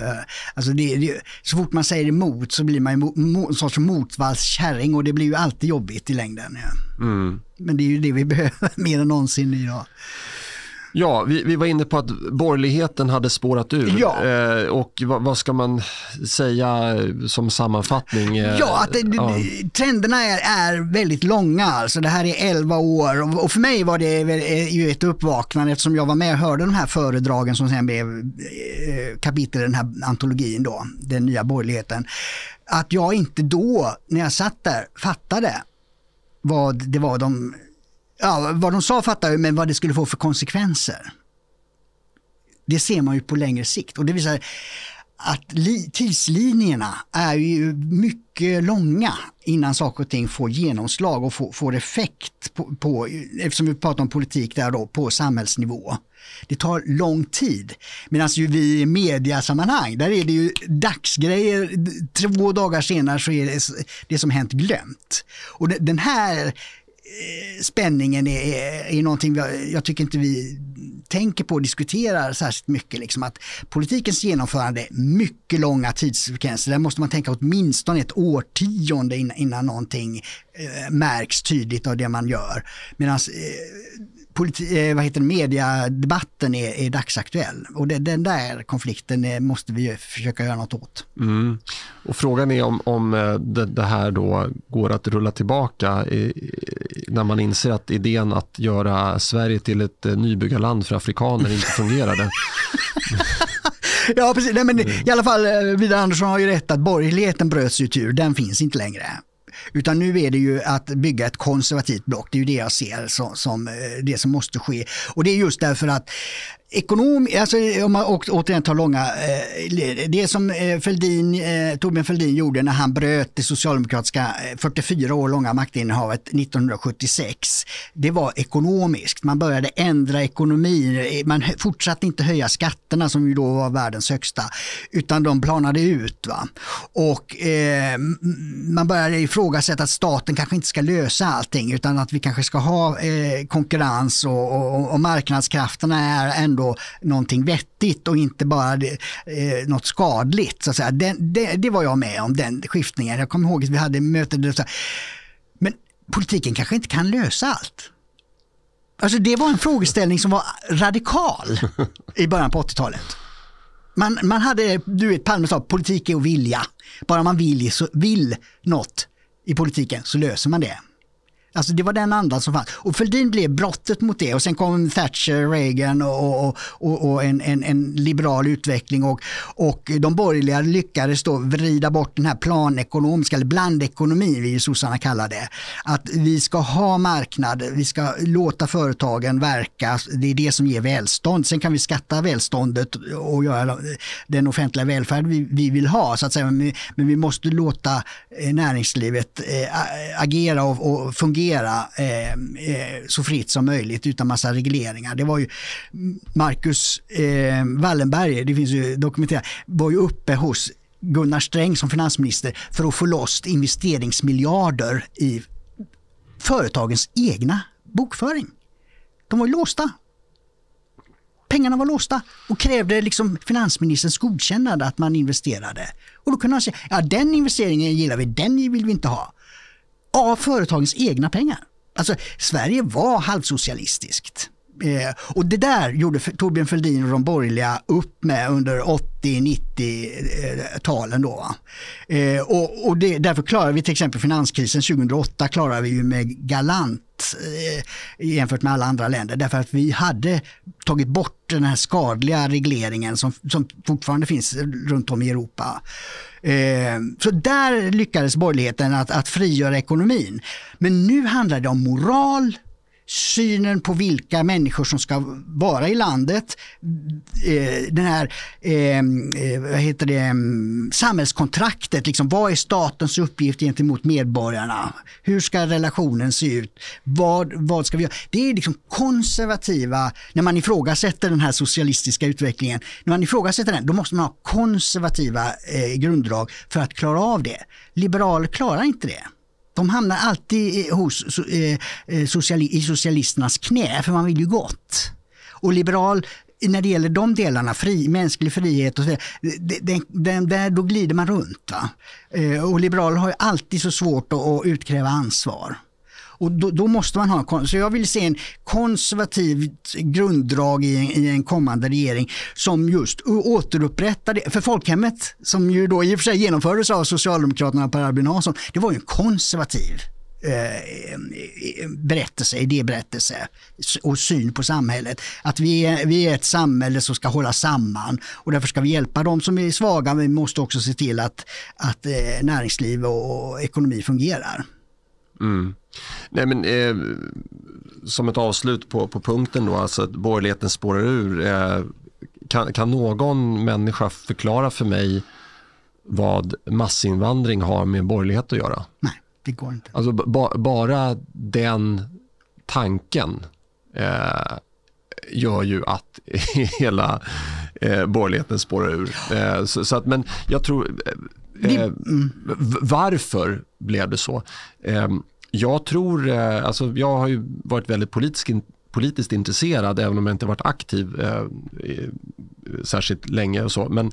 alltså det, det, så fort man säger emot så blir man ju mo, mo, en sorts motvallskärring och det blir ju alltid jobbigt i längden. Ja. Mm. Men det är ju det vi behöver mer än någonsin idag.
Ja, vi, vi, var inne på att borgerligheten hade spårat ur. Ja. Eh, och vad, vad, ska man säga som sammanfattning?
Eh, ja, att det, ja. trenderna är, är, väldigt långa. Alltså det här är 11 år och, för mig var det eh, ju ett uppvaknande eftersom jag var med och hörde de här föredragen som sen blev eh, kapitel i den här antologin då, den nya borgerligheten att jag inte då, när jag satt där, fattade vad det var de, ja, vad de sa fattade jag, men vad det skulle få för konsekvenser. Det ser man ju på längre sikt och det visar att tidslinjerna är ju mycket långa innan saker och ting får genomslag och får, får effekt på, på, eftersom vi pratar om politik där då, på samhällsnivå. Det tar lång tid. Medan ju vi i mediasammanhang, där är det ju dagsgrejer, två dagar senare så är det det som hänt glömt. Och den här Eh, spänningen är, är någonting jag, jag tycker inte vi tänker på och diskuterar särskilt mycket. Liksom att politikens genomförande är mycket långa tidsfrekvenser. Där måste man tänka åtminstone ett årtionde innan, innan någonting eh, märks tydligt av det man gör. Medan eh, eh, vad heter det, mediadebatten är, är dagsaktuell. Och det, den där konflikten är, måste vi försöka göra något åt.
Mm. Och frågan är om, om eh, det, det, här då går att rulla tillbaka i, när man inser att idén att göra Sverige till ett eh, nybyggarland för afrikaner inte fungerade.
ja, precis. Nej, men. I alla fall, eh, Vidar Andersson har ju rätt att borgerligheten bröts ut ur, den finns inte längre. Utan nu är det ju att bygga ett konservativt block. Det är ju det jag ser som, som eh, det som måste ske. Och det är just därför att ekonom, alltså om man återigen tar långa, eh, det som eh, Fälldin, eh, Torbjörn Fälldin gjorde när han bröt det socialdemokratiska eh, 44 år långa maktinnehavet 1976, det var ekonomiskt. Man började ändra ekonomin, eh, man fortsatte inte höja skatterna som ju då var världens högsta, utan de planade ut. Va? Och eh, man började ifrågasätta att staten kanske inte ska lösa allting utan att vi kanske ska ha eh, konkurrens och, och, och marknadskrafterna är ändå då någonting vettigt och inte bara det, eh, något skadligt. Så att säga. Den, det, det, var jag med om, den skiftningen. Jag kommer ihåg att vi hade möten där så men politiken kanske inte kan lösa allt. Alltså det var en frågeställning som var radikal i början på 80-talet. Man, man hade, du vet Palme sa, politik är att vilja. Bara man vill, så, vill något i politiken så löser man det. Alltså det var den andan som fanns. Och Fälldin blev brottet mot det och sen kom Thatcher, Reagan och, och, och, och en, en, en, liberal utveckling och, och de borgerliga lyckades då vrida bort den här planekonomiska, eller blandekonomin vi sossarna kallar det. Att vi ska ha marknad, vi ska låta företagen verka, det är det som ger välstånd. Sen kan vi skatta välståndet och göra den offentliga välfärd vi, vi vill ha, så att säga. men vi måste låta eh, näringslivet eh, agera och, och fungera agera eh, eh, så fritt som möjligt utan massa regleringar. Det var ju Marcus eh, Wallenberg, det finns ju dokumenterat, var ju uppe hos Gunnar Sträng som finansminister för att få loss investeringsmiljarder i företagens egna bokföring. De var ju låsta. Pengarna var låsta och krävde liksom finansministerns godkännande att man investerade. Och då kunde han säga, ja den investeringen gillar vi, den vill vi inte ha av företagens egna pengar. Alltså Sverige var halvsocialistiskt. Eh, och det där gjorde Torbjörn Fälldin och de borgerliga upp med under 80-90-talen. Eh, då, eh, och, och det, därför klarar vi till exempel finanskrisen 2008 klarar vi ju med galant eh, jämfört med alla andra länder. Därför att vi hade tagit bort den här skadliga regleringen som, som fortfarande finns runt om i Europa. Eh, så där lyckades borgerligheten att, att frigöra ekonomin. Men nu handlar det om moral, synen på vilka människor som ska vara i landet, eh, den här, ehm, eh, vad heter det, ehm, samhällskontraktet, liksom, vad är statens uppgift gentemot medborgarna? Hur ska relationen se ut? Vad, vad ska vi göra? Det är liksom konservativa, när man ifrågasätter den här socialistiska utvecklingen, när man ifrågasätter den, då måste man ha konservativa eh, grunddrag för att klara av det. Liberaler klarar inte det. De hamnar alltid hos, eh, eh, sociali i socialisternas knä, för man vill ju gott. Och liberal, när det gäller de delarna, fri, mänsklig frihet och så där, då glider man runt. Va? Eh, och liberaler har ju alltid så svårt att, att utkräva ansvar. Och då, då, måste man ha, så jag vill se en konservativt grunddrag i en, i en kommande regering som just återupprättar det. För folkhemmet, som ju då i och för sig genomfördes av Socialdemokraterna Per Albin Hansson, det var ju en konservativ eh, eh, berättelse, idéberättelse och syn på samhället. Att vi är, vi är ett samhälle som ska hålla samman och därför ska vi hjälpa de som är svaga men vi måste också se till att, att eh, näringsliv och ekonomi fungerar.
Mm. Nej, men, eh, som ett avslut på, på punkten då, alltså att borgerligheten spårar ur. Eh, kan, kan någon människa förklara för mig vad massinvandring har med borgerlighet att göra?
Nej, det går inte.
Alltså, ba, bara den tanken eh, gör ju att hela eh, borgerligheten spårar ur. Eh, så, så, att, men jag tror... Eh, mm. Varför blev det så? Eh, jag tror, eh, alltså jag har ju varit väldigt politisk, politiskt intresserad även om jag inte varit aktiv eh, särskilt länge och så. Men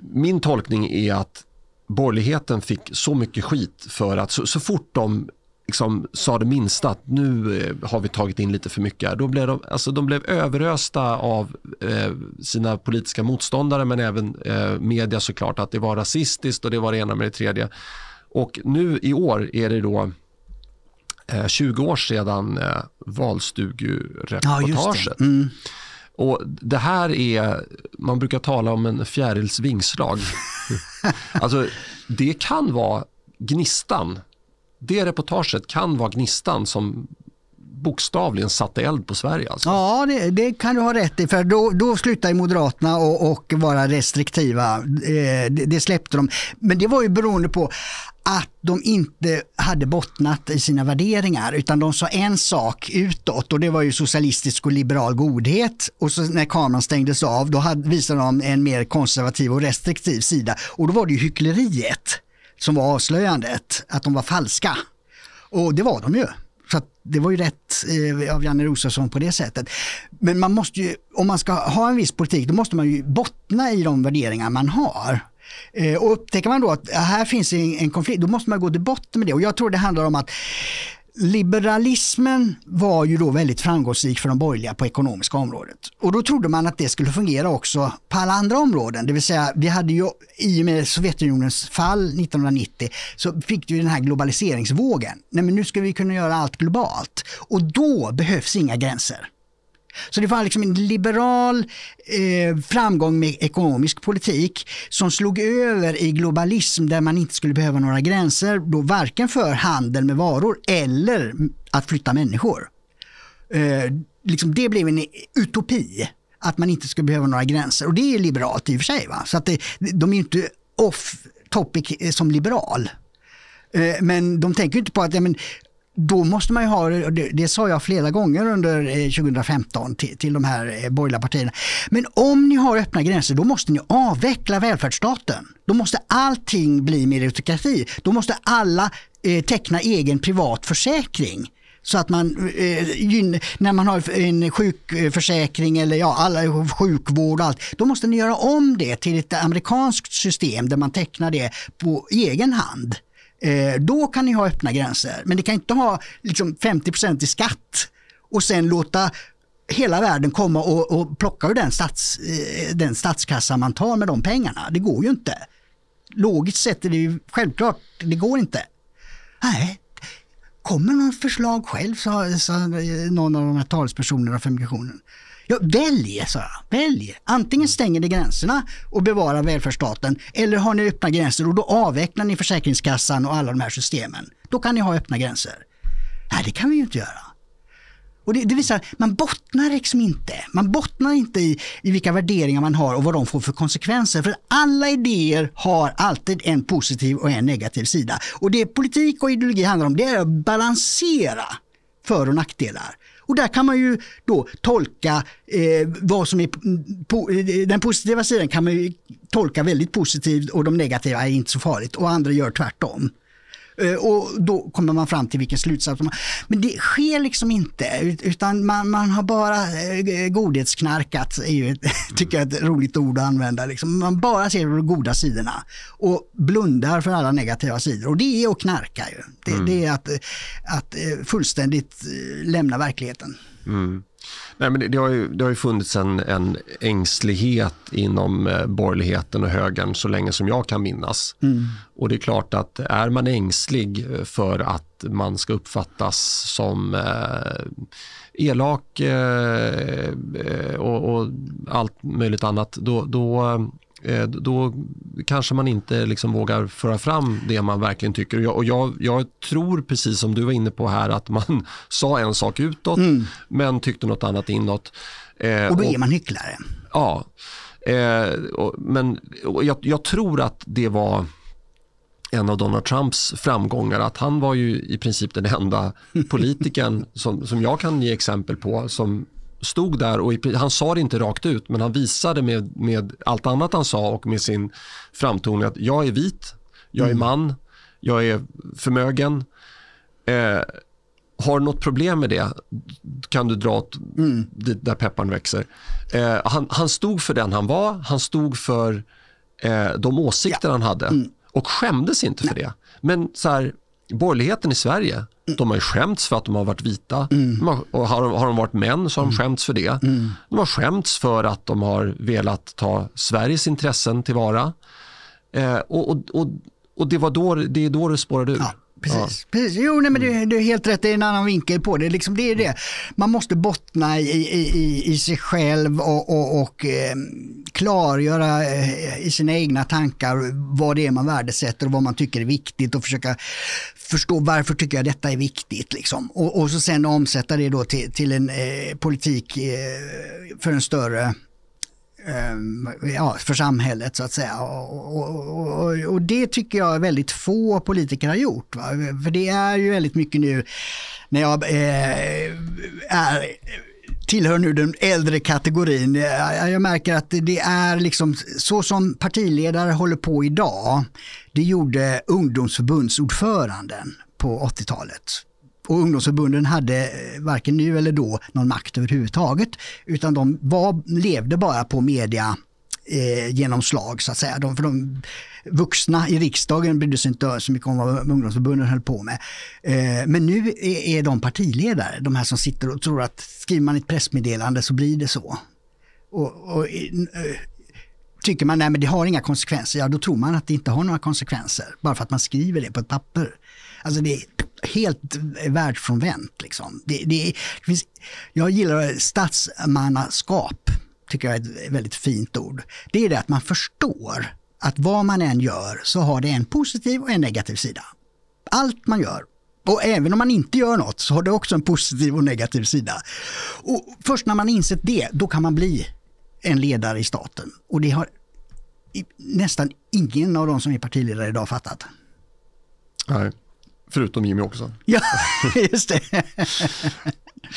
min tolkning är att borgerligheten fick så mycket skit för att så, så fort de liksom sa det minsta att nu eh, har vi tagit in lite för mycket. Då blev de, alltså de blev överösta av eh, sina politiska motståndare men även eh, media såklart att det var rasistiskt och det var det ena med det tredje. Och nu i år är det då eh, 20 år sedan eh, valstugureportaget. Ja, mm. Och det här är, man brukar tala om en fjärils vingslag. alltså, det kan vara gnistan. Det reportaget kan vara gnistan som bokstavligen satte eld på Sverige. Alltså.
Ja, det, det, kan du ha rätt i. För då, då slutade Moderaterna och, och vara restriktiva. Eh, det, det, släppte de. Men det var ju beroende på att de inte hade bottnat i sina värderingar utan de sa en sak utåt och det var ju socialistisk och liberal godhet och så när kameran stängdes av då hade, visade de en mer konservativ och restriktiv sida och då var det ju hyckleriet som var avslöjandet, att de var falska. Och det var de ju. Så det var ju rätt eh, av Janne Rosasson på det sättet. Men man måste ju, om man ska ha en viss politik, då måste man ju bottna i de värderingar man har. Eh, och upptäcker man då att här finns en, en konflikt, då måste man gå till botten med det. Och jag tror det handlar om att Liberalismen var ju då väldigt framgångsrik för de borgerliga på ekonomiska området. Och då trodde man att det skulle fungera också på alla andra områden. Det vill säga, vi hade ju i och med Sovjetunionens fall 1990 så fick vi den här globaliseringsvågen. Nej men nu ska vi kunna göra allt globalt. Och då behövs inga gränser. Så det var liksom en liberal eh, framgång med ekonomisk politik som slog över i globalism där man inte skulle behöva några gränser, då varken för handel med varor eller att flytta människor. Eh, liksom det blev en utopi att man inte skulle behöva några gränser och det är liberalt i och för sig. Va? Så att det, de är inte off topic eh, som liberal. Eh, men de tänker inte på att ja, men, då måste man ju ha, det, det sa jag flera gånger under eh, 2015 till, till de här eh, borgerliga partierna. Men om ni har öppna gränser då måste ni avveckla välfärdsstaten. Då måste allting bli meritokrati. Då måste alla eh, teckna egen privat försäkring. Så att man, eh, när man har en sjukförsäkring eller ja, alla, sjukvård och allt, då måste ni göra om det till ett amerikanskt system där man tecknar det på egen hand. Eh, då kan ni ha öppna gränser. Men ni kan inte ha liksom 50 i skatt och sen låta hela världen komma och, och plocka ur den, stats, eh, den statskassa man tar med de pengarna. Det går ju inte. Logiskt sett är det ju självklart, det går inte. Nej, kommer någon förslag själv, sa, sa någon av de här talespersonerna för migrationen. Ja, välj, sa jag. Välj. Antingen stänger ni gränserna och bevarar välfärdsstaten eller har ni öppna gränser och då avvecklar ni Försäkringskassan och alla de här systemen. Då kan ni ha öppna gränser. Nej, det kan vi ju inte göra. Och det, det visar man bottnar liksom inte. Man bottnar inte i, i vilka värderingar man har och vad de får för konsekvenser. För alla idéer har alltid en positiv och en negativ sida. Och det politik och ideologi handlar om det är att balansera för och nackdelar. Och där kan man ju då tolka eh, vad som är po eh, den positiva sidan kan man ju tolka väldigt positivt och de negativa är inte så farligt och andra gör tvärtom. Eh, och då kommer man fram till vilken slutsats man Men det sker liksom inte utan man, man har bara eh, godhetsknarkat, är ju, tycker jag är ett roligt ord att använda. Liksom. Man bara ser de goda sidorna och blundar för alla negativa sidor och det är att knarka. Ju. Det, mm. det är att, att eh, fullständigt lämna verkligheten.
Mm. Nej, men det, det, har ju, det har ju funnits en, en ängslighet inom eh, borgerligheten och högern så länge som jag kan minnas. Mm. Och det är klart att är man ängslig för att man ska uppfattas som eh, elak eh, eh och, och, allt möjligt annat, då, då då kanske man inte liksom vågar föra fram det man verkligen tycker. Och jag, och jag, jag, tror precis som du var inne på här att man sa en sak utåt mm. men tyckte något annat inåt.
Eh, och då är man hycklare.
Ja, eh, men jag, jag, tror att det var en av Donald Trumps framgångar att han var ju i princip den enda politikern som, som jag kan ge exempel på som stod där och han sa det inte rakt ut men han visade med, med allt annat han sa och med sin framtoning att jag är vit, jag är mm. man, jag är förmögen. Eh, har du något problem med det kan du dra åt mm. dit där pepparn växer. Eh, han, han, stod för den han var, han stod för eh, de åsikter ja. han hade mm. och skämdes inte för det. Men så här, borgerligheten i Sverige, de har ju skämts för att de har varit vita. Mm. Har, och har, har de varit män så har de mm. skämts för det. Mm. De har skämts för att de har velat ta Sveriges intressen tillvara. Eh, och, och, och, och, det, var då, det är då det spårade ur.
Ja. Precis. Ja. Precis. Jo, nej, men du, du är helt rätt, det är en annan vinkel på det. Liksom, det är det. Man måste bottna i, i, i sig själv och, och, och eh, klargöra eh, i sina egna tankar vad det är man värdesätter och vad man tycker är viktigt och försöka förstå varför tycker jag detta är viktigt. Liksom. Och, och så sen omsätta det då till, till en eh, politik eh, för en större Eh, ja, för samhället så att säga. Och, och, och, och, det tycker jag väldigt få politiker har gjort. Va? För det är ju väldigt mycket nu när jag eh, är tillhör nu den äldre kategorin. Jag märker att det är liksom så som partiledare håller på idag. Det gjorde ungdomsförbundsordföranden på 80-talet. Och ungdomsförbunden hade eh, varken nu eller då någon makt överhuvudtaget utan de var, levde bara på media eh, genomslag så att säga. De, för de vuxna i riksdagen brydde sig inte så mycket om vad ungdomsförbunden höll på med. Eh, men nu är, är de partiledare, de här som sitter och tror att skriver man ett pressmeddelande så blir det så. Och, och eh, tycker man att det har inga konsekvenser, ja då tror man att det inte har några konsekvenser bara för att man skriver det på ett papper. Alltså det är helt världsfrånvänt. Liksom. Det, det, det finns, jag gillar statsmannaskap, tycker jag är ett väldigt fint ord. Det är det att man förstår att vad man än gör så har det en positiv och en negativ sida. Allt man gör. Och även om man inte gör något så har det också en positiv och negativ sida. Och först när man insett det, då kan man bli en ledare i staten. Och det har nästan ingen av de som är partiledare idag fattat.
Nej. Förutom Jimmy Åkesson.
Ja, just det.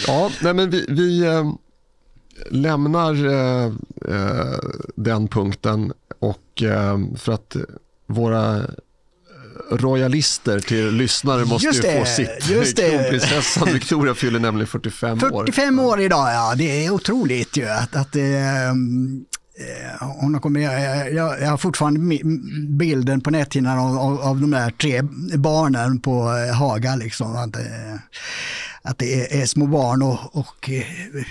ja, nej men vi, vi äh, lämnar äh, den punkten och äh, för att våra royalister till lyssnare måste ju få sitt. Just det. Kronprinsessan Victoria fyller nämligen 45
år. 45 år idag, ja. Det är otroligt ju att, att Eh, Eh, hon har kommit, eh, jag, jag, har fortfarande bilden på näthinnan av, av, av, de där tre barnen på eh, Haga. Liksom, att, att det är, är små barn och, och,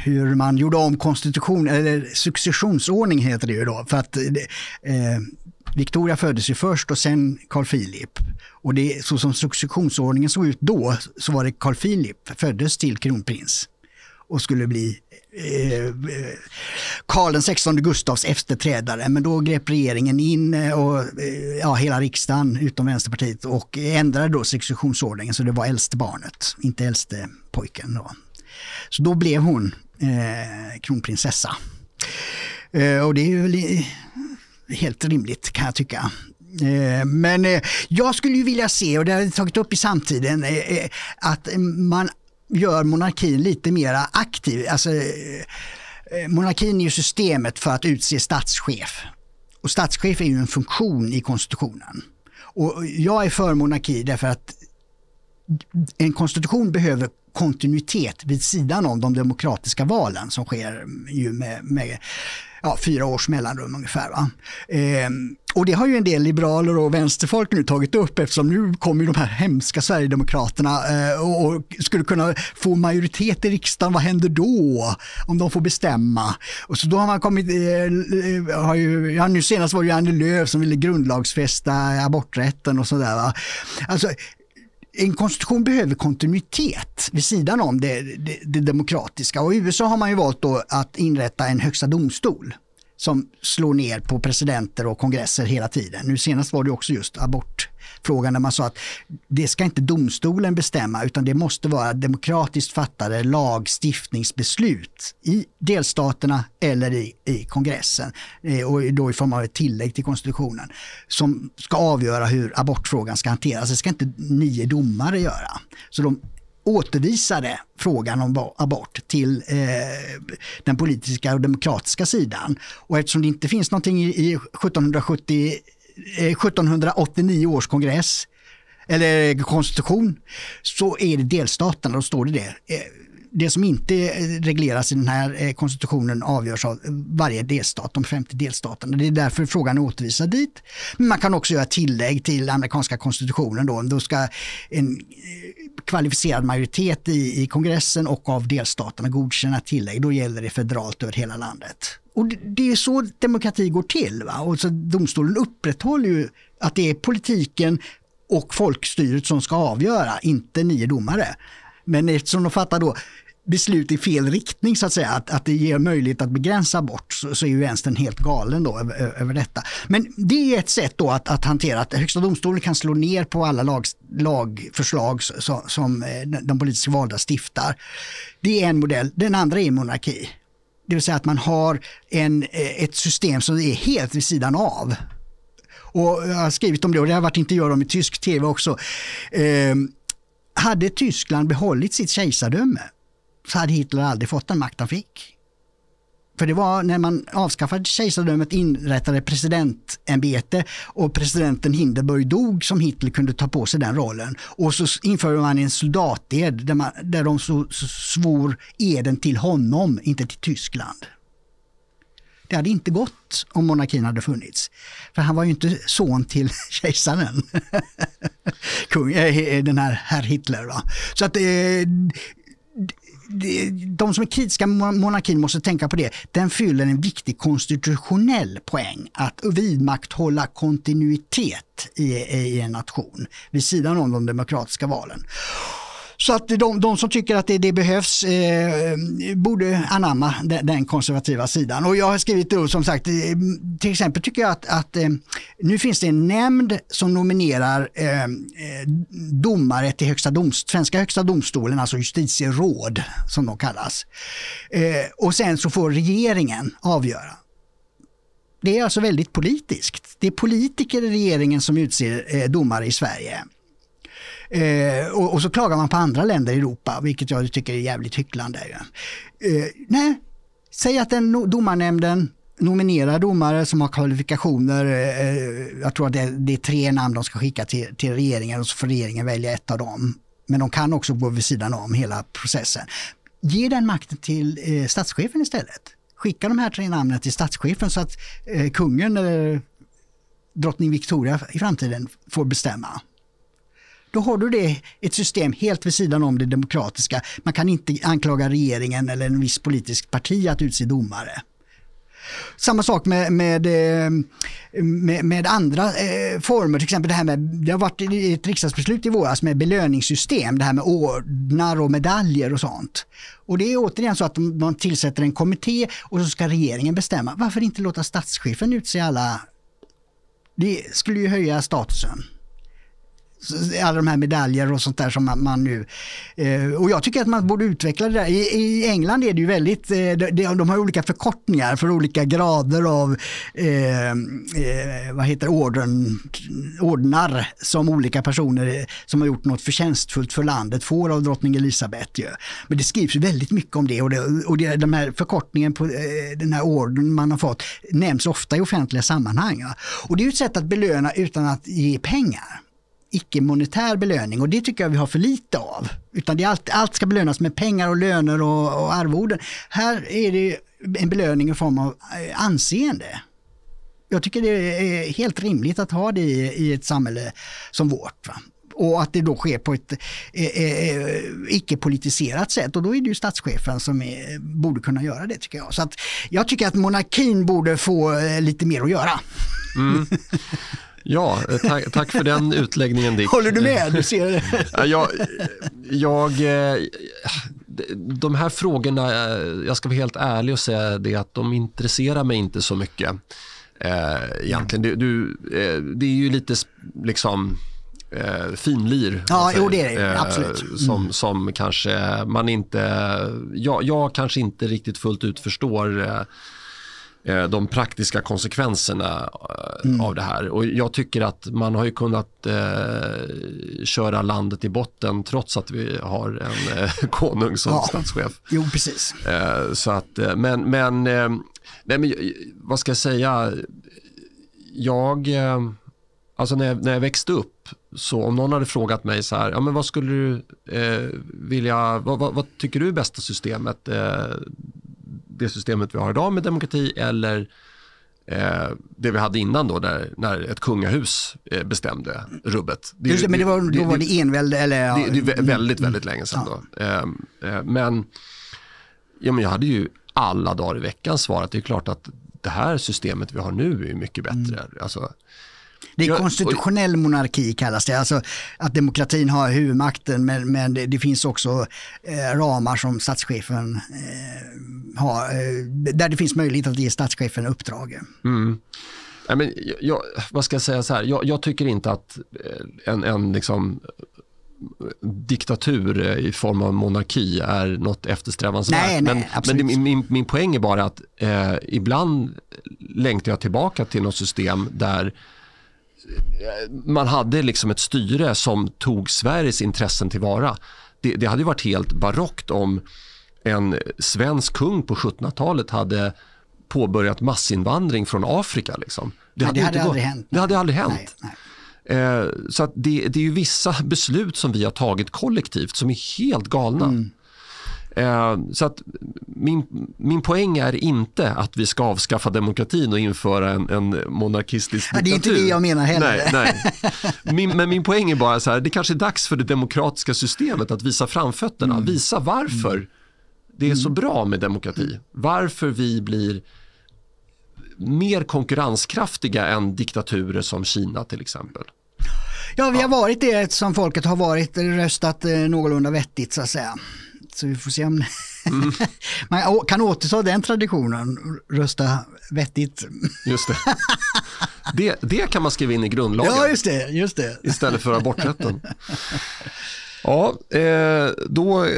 hur man gjorde om konstitution, eller successionsordning heter det ju då. För att eh, Victoria föddes ju först och sen Carl Philip. Och det, så som successionsordningen såg ut då så var det Carl Philip föddes till kronprins och skulle bli eh, Karl XVI Gustavs efterträdare. Men då grep regeringen in eh, och eh, ja, hela riksdagen utom Vänsterpartiet och ändrade då successionsordningen så det var äldste barnet, inte äldste pojken. Då. Så då blev hon eh, kronprinsessa. Eh, och det är ju helt rimligt kan jag tycka. Eh, men jag skulle ju vilja se, och det har jag tagit upp i samtiden, att man gör monarkin lite mer aktiv. Alltså, eh, eh, monarkin är ju systemet för att utse statschef. Och statschef är ju en funktion i konstitutionen. Och jag är för monarki därför att en konstitution behöver kontinuitet vid sidan om de demokratiska valen som sker ju med, med ja, fyra års mellanrum ungefär. Va? Eh, och det har ju en del liberaler och vänsterfolk nu tagit upp eftersom nu kommer de här hemska Sverigedemokraterna eh, och, och, skulle kunna få majoritet i riksdagen. Vad händer då om de får bestämma? Och så då har man kommit, eh, eh har ju, ja, nu senast var det ju Annie Lööf som ville grundlagsfästa aborträtten och sådär. Alltså, en konstitution behöver kontinuitet vid sidan om det, det, det, demokratiska. Och i USA har man ju valt då att inrätta en högsta domstol som slår ner på presidenter och kongresser hela tiden. Nu senast var det också just abortfrågan där man sa att det ska inte domstolen bestämma utan det måste vara demokratiskt fattade lagstiftningsbeslut i delstaterna eller i, i kongressen eh, och då i form av ett tillägg till konstitutionen som ska avgöra hur abortfrågan ska hanteras. Det ska inte nio domare göra. Så de återvisade frågan om abort till eh, den politiska och demokratiska sidan. Och eftersom det inte finns någonting i, 1770, eh, 1789 års kongress eller konstitution så är det delstaterna, då står det det. Det som inte regleras i den här eh, konstitutionen avgörs av varje delstat, de 50 delstaterna. Det är därför frågan är återvisad dit. Men man kan också göra tillägg till amerikanska konstitutionen. Då, då ska en eh, kvalificerad majoritet i, i kongressen och av delstaterna godkänna tillägg. Då gäller det federalt över hela landet. Och det är så demokrati går till. Va? Och så domstolen upprätthåller ju att det är politiken och folkstyret som ska avgöra, inte nio domare. Men eftersom de fattar då beslut i fel riktning så att säga, att, att det ger möjlighet att begränsa bort så, så är ju vänstern helt galen då över, över detta. Men det är ett sätt då att, att hantera att Högsta domstolen kan slå ner på alla lag, lagförslag som, eh, som de politiskt valda stiftar. Det är en modell. Den andra är monarki. Det vill säga att man har en, eh, ett system som är helt vid sidan av. Och jag har skrivit om det och det har varit intervjuer om i tysk tv också. Eh, hade Tyskland behållit sitt kejsardöme så hade Hitler aldrig fått den makt han fick. För det var när man avskaffade kejsardömet inrättade presidentämbete och presidenten Hindenburg dog som Hitler kunde ta på sig den rollen. Och så införde man en soldated där, man, där de så, så svor eden till honom, inte till Tyskland. Det hade inte gått om monarkin hade funnits. För han var ju inte son till kejsaren. Kung, eh, eh, den här herr Hitler. Va? Så att eh, de som är kritiska mot monarkin måste tänka på det. Den fyller en viktig konstitutionell poäng att vidmakthålla kontinuitet i, i en nation vid sidan om de demokratiska valen. Så att de, de som tycker att det, det behövs eh, borde anamma den, den, konservativa sidan. Och jag har skrivit då, som sagt, eh, till exempel tycker jag att, att eh, nu finns det en nämnd som nominerar eh, eh domare till högsta domst svenska högsta domstolen, alltså justitieråd som de kallas. Eh, och sen så får regeringen avgöra. Det är alltså väldigt politiskt. Det är politiker i regeringen som utser eh, domare i Sverige. Eh, och, och, så klagar man på andra länder i Europa, vilket jag tycker är jävligt hycklande. Eh, nej, säg att den domarnämnden nominerar domare som har kvalifikationer. Eh, jag tror att det, det, är tre namn de ska skicka till, till regeringen och så får regeringen välja ett av dem. Men de kan också gå vid sidan om hela processen. Ge den makten till eh, statschefen istället. Skicka de här tre namnen till statschefen så att eh, kungen eller drottning Victoria i framtiden får bestämma. Då har du det, ett system helt vid sidan om det demokratiska. Man kan inte anklaga regeringen eller en viss politisk parti att utse domare. Samma sak med, med, eh, med, med andra eh, former, till exempel det här med, det har varit ett riksdagsbeslut i våras med belöningssystem, det här med ordnar och medaljer och sånt. Och det är återigen så att man tillsätter en kommitté och så ska regeringen bestämma. Varför inte låta statschefen utse alla? Det skulle ju höja statusen alla de här medaljer och sånt där som man, man nu... Eh, och jag tycker att man borde utveckla det där. I, I, England är det ju väldigt, eh, de, de, har olika förkortningar för olika grader av eh, eh, vad heter orden, ordnar som olika personer eh, som har gjort något förtjänstfullt för landet får av drottning Elisabeth. Ju. Men det skrivs väldigt mycket om det och, det, och det, den här förkortningen på eh, den här orden man har fått nämns ofta i offentliga sammanhang. Ja. Och det är ju ett sätt att belöna utan att ge pengar icke-monetär belöning och det tycker jag vi har för lite av. Utan det allt, allt ska belönas med pengar och löner och, och arvoden. Här är det en belöning i form av eh, anseende. Jag tycker det är helt rimligt att ha det i, i ett samhälle som vårt. Va? Och att det då sker på ett eh, eh, icke-politiserat sätt och då är det ju statschefen som är, borde kunna göra det tycker jag. Så att jag tycker att monarkin borde få eh, lite mer att göra. Mm.
Ja, eh, tack, tack för den utläggningen Dick.
Håller du med? Du ser
jag, jag, eh, de här frågorna, eh, jag ska vara helt ärlig och säga det att de intresserar mig inte så mycket. egentligen. Du, du det är ju lite liksom eh, finlir.
Ja, jo, det är det. Absolut.
Mm. Som, som kanske man inte, jag, jag kanske inte riktigt fullt ut förstår de praktiska konsekvenserna eh, mm. av det här. Och jag tycker att man har ju kunnat eh, köra landet i botten trots att vi har en eh, konung som ja. statschef.
Jo, precis.
Eh, så att, eh, men, men, nej, men vad ska jag säga? Jag, alltså när jag, när jag växte upp, så om någon hade frågat mig så här, ja men vad skulle du vilja, vad, vad, vad, tycker du är bästa systemet? Det systemet vi har idag med demokrati eller eh, det vi hade innan då där, när ett kungahus eh, bestämde rubbet.
Det, Just det, men det var, då var det envälde eller? Ja.
Det, det, är väldigt, väldigt länge sedan ja. då. Eh, eh, men, ja, men jag hade ju alla dagar i veckan svarat, det är klart att det här systemet vi har nu är mycket bättre. Mm. Alltså,
det är konstitutionell monarki kallas det, alltså att demokratin har huvudmakten men, men det, det finns också eh, ramar som statschefen eh, har, eh, där det finns möjlighet att ge statschefen uppdrag.
Mm. Nej, men jag, vad ska jag säga så här, jag, jag tycker inte att eh, en, en liksom diktatur eh, i form av monarki är något eftersträvansvärt.
Nej, nej,
men, men min, min poäng är bara att eh, ibland längtar jag tillbaka till något system där man hade liksom ett styre som tog Sveriges intressen tillvara. Det, det hade varit helt barockt om en svensk kung på 1700-talet hade påbörjat massinvandring från Afrika. Liksom.
Det, hade, det hade aldrig hänt.
Det hade aldrig hänt. Nej, nej. Eh, så det, det, är ju vissa beslut som vi har tagit kollektivt som är helt galna. Mm. Eh, så att min, min poäng är inte att vi ska avskaffa demokratin och införa en, en monarkistisk diktatur.
det är inte det jag menar heller.
Nej, nej. Min, men min poäng är bara så här, det kanske är dags för det demokratiska systemet att visa framfötterna, mm. visa varför mm. det är så bra med demokrati. Varför vi blir mer konkurrenskraftiga än diktaturer som Kina till exempel.
Ja, vi har varit det som folket har varit, röstat eh, någorlunda vettigt så att säga. Så vi får se om mm. man kan återta den traditionen, rösta vettigt.
Just det. det. Det kan man skriva in i grundlagen.
Ja, just det. Just det.
Istället för aborträtten. Ja, eh, då, eh,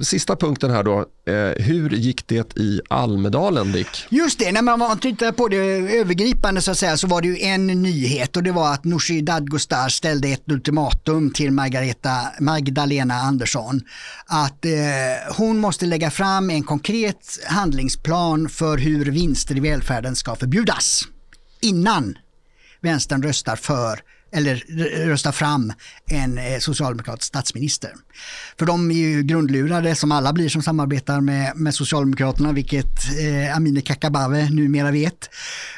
sista punkten här då. Eh, hur gick det i Almedalen, Dick?
Just det, när man tittar på det övergripande så, att säga, så var det ju en nyhet och det var att Nooshi Dadgostar ställde ett ultimatum till Margareta, Magdalena Andersson. Att eh, hon måste lägga fram en konkret handlingsplan för hur vinster i välfärden ska förbjudas innan vänstern röstar för eller rösta fram en eh, socialdemokratisk statsminister. För de är ju grundlurade som alla blir som samarbetar med, med Socialdemokraterna, vilket eh, Amineh Kakabaveh numera vet.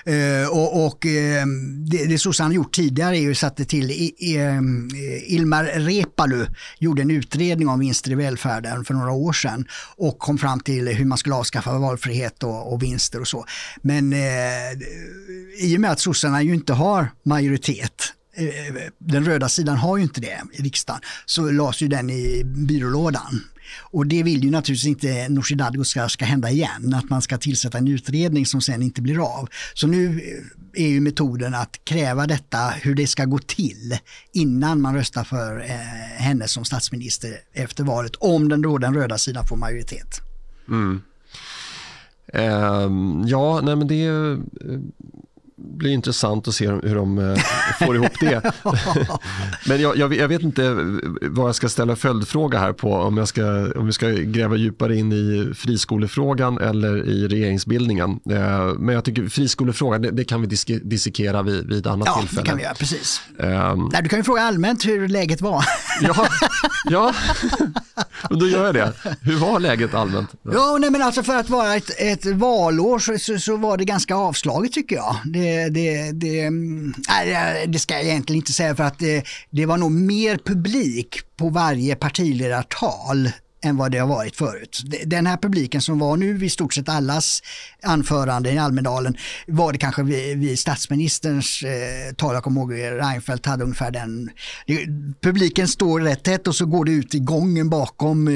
Eh, och, och eh, det, det sossarna gjort tidigare är ju satte till i, i, ehm, Ilmar Reepalu gjorde en utredning om vinster i välfärden för några år sedan och kom fram till hur man skulle avskaffa valfrihet och, och vinster och så. Men eh, i och med att sossarna ju inte har majoritet Eh, den röda sidan har ju inte det i riksdagen, så lades ju den i byrålådan. Och det vill ju naturligtvis inte Nooshi Dadgostar ska hända igen, att man ska tillsätta en utredning som sen inte blir av. Så nu eh, är ju metoden att kräva detta, hur det ska gå till innan man röstar för eh, henne som statsminister efter valet, om den, då den röda sidan får majoritet.
Mm. Eh, ja, nej men det är eh, blir intressant att se hur de eh, får ihop det. Men jag, jag, jag, vet inte vad jag ska ställa följdfråga här på. Om, jag ska, om vi ska gräva djupare in i friskolefrågan eller i regeringsbildningen. Eh, men jag tycker friskolefrågan, det, det kan vi diske, dissekera vid, vid annat
ja,
tillfälle.
Ja, det kan vi göra. Precis. Um, Nej, du kan ju fråga allmänt hur läget var.
ja, ja. och då gör jag det. Hur var läget allmänt?
Ja, nej, men alltså för att vara ett, ett valår så, så, så, var det ganska avslaget tycker jag. Det, det, det, nej, det ska jag egentligen inte säga för att det, det var nog mer publik på varje partiledartal än vad det har varit förut. Den här publiken som var nu vid stort sett allas anförande i Almedalen var det kanske vid, vid statsministerns eh, tal, jag kommer ihåg Reinfeldt hade ungefär den. Publiken står rätt tätt och så går det ut i gången bakom eh,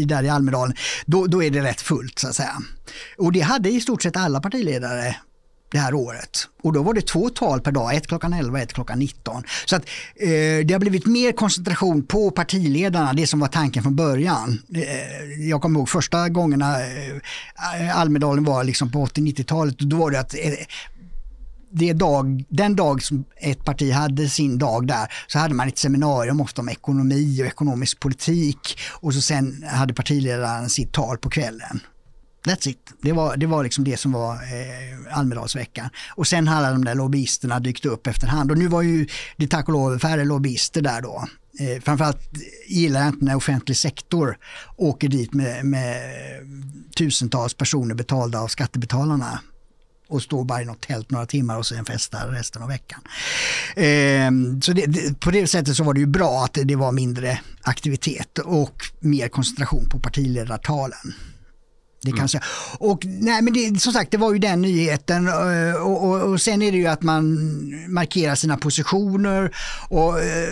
i, där i Almedalen. Då, då är det rätt fullt så att säga. Och det hade i stort sett alla partiledare det här året. Och då var det två tal per dag, ett klockan 11 och ett klockan 19. Så att, eh, det har blivit mer koncentration på partiledarna, det som var tanken från början. Eh, jag kommer ihåg första gångerna eh, Almedalen var liksom på 80-90-talet, då var det att eh, det dag, den dag som ett parti hade sin dag där så hade man ett seminarium ofta om ekonomi och ekonomisk politik och så sen hade partiledaren sitt tal på kvällen. That's it. Det var, det var liksom det som var eh, Almedalsveckan. Och sen hade de där lobbyisterna dykt upp efterhand. Och nu var ju det tack och lov färre lobbyister där då. Eh, framförallt gillar jag inte när offentlig sektor åker dit med, med tusentals personer betalda av skattebetalarna och står bara i något tält några timmar och sen festar resten av veckan. Eh, så det, det, på det sättet så var det ju bra att det, det var mindre aktivitet och mer koncentration på partiledartalen. Det kan mm. säga. Och, nej, men det, som sagt, det var ju den nyheten eh, och, och, och, sen är det ju att man markerar sina positioner och eh,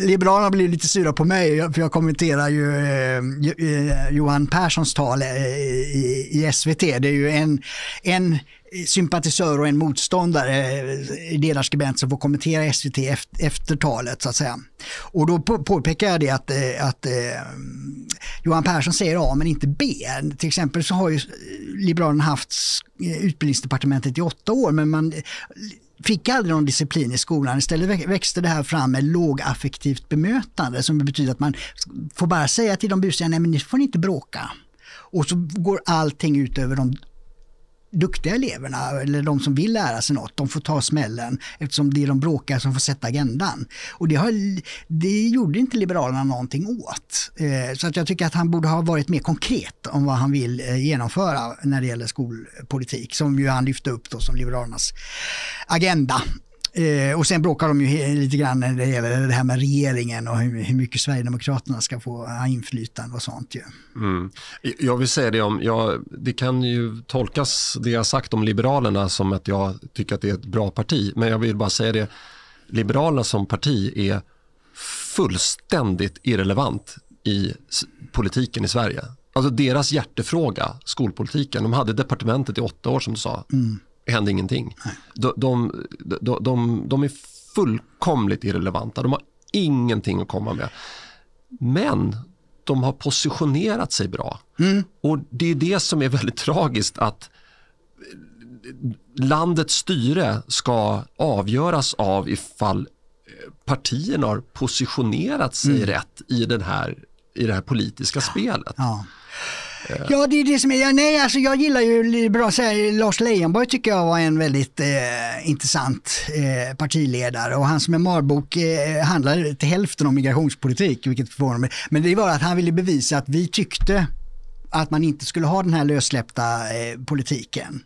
Liberalerna blir lite sura på mig för jag kommenterar ju eh, Johan Perssons tal eh, i, i, SVT. Det är ju en, en Eh, sympatisör och en motståndare, eh, ledarskribent som får kommentera SVT efter, talet så att säga. Och då påpekar jag det att, eh, att eh, Johan Persson säger A men inte B. Till exempel så har ju Liberalerna haft utbildningsdepartementet i åtta år men man fick aldrig någon disciplin i skolan. Istället växte det här fram med lågaffektivt bemötande som betyder att man får bara säga till de busiga, nej men ni får inte bråka. Och så går allting ut över de duktiga eleverna eller de som vill lära sig något, de får ta smällen eftersom det är de bråkar som får sätta agendan. Och det, har, det gjorde inte Liberalerna någonting åt. Eh, så att jag tycker att han borde ha varit mer konkret om vad han vill eh, genomföra när det gäller skolpolitik som ju han lyfte upp då som Liberalernas agenda. Eh, och sen bråkar de ju lite grann när det gäller det här med regeringen och hur, hur mycket Sverigedemokraterna ska få ha inflytande och sånt ju.
Mm. Jag vill säga det om, jag, det kan ju tolkas det jag sagt om Liberalerna som att jag tycker att det är ett bra parti. Men jag vill bara säga det, Liberalerna som parti är fullständigt irrelevant i politiken i Sverige. Alltså deras hjärtefråga, skolpolitiken, de hade departementet i åtta år som du sa. Mm hände ingenting. De, de, de, de, de är fullkomligt irrelevanta. De har ingenting att komma med. Men de har positionerat sig bra. Mm. Och Det är det som är väldigt tragiskt att landets styre ska avgöras av ifall partierna har positionerat sig mm. rätt i, den här, i det här politiska spelet. Ja.
Ja, det är det som är, ja, nej alltså jag gillar ju bra säga, Lars Leijonborg tycker jag var en väldigt eh, intressant eh, partiledare och hans memoarbok eh, handlar till hälften om migrationspolitik, vilket förvånar mig. Men det var att han ville bevisa att vi tyckte att man inte skulle ha den här lössläppta eh, politiken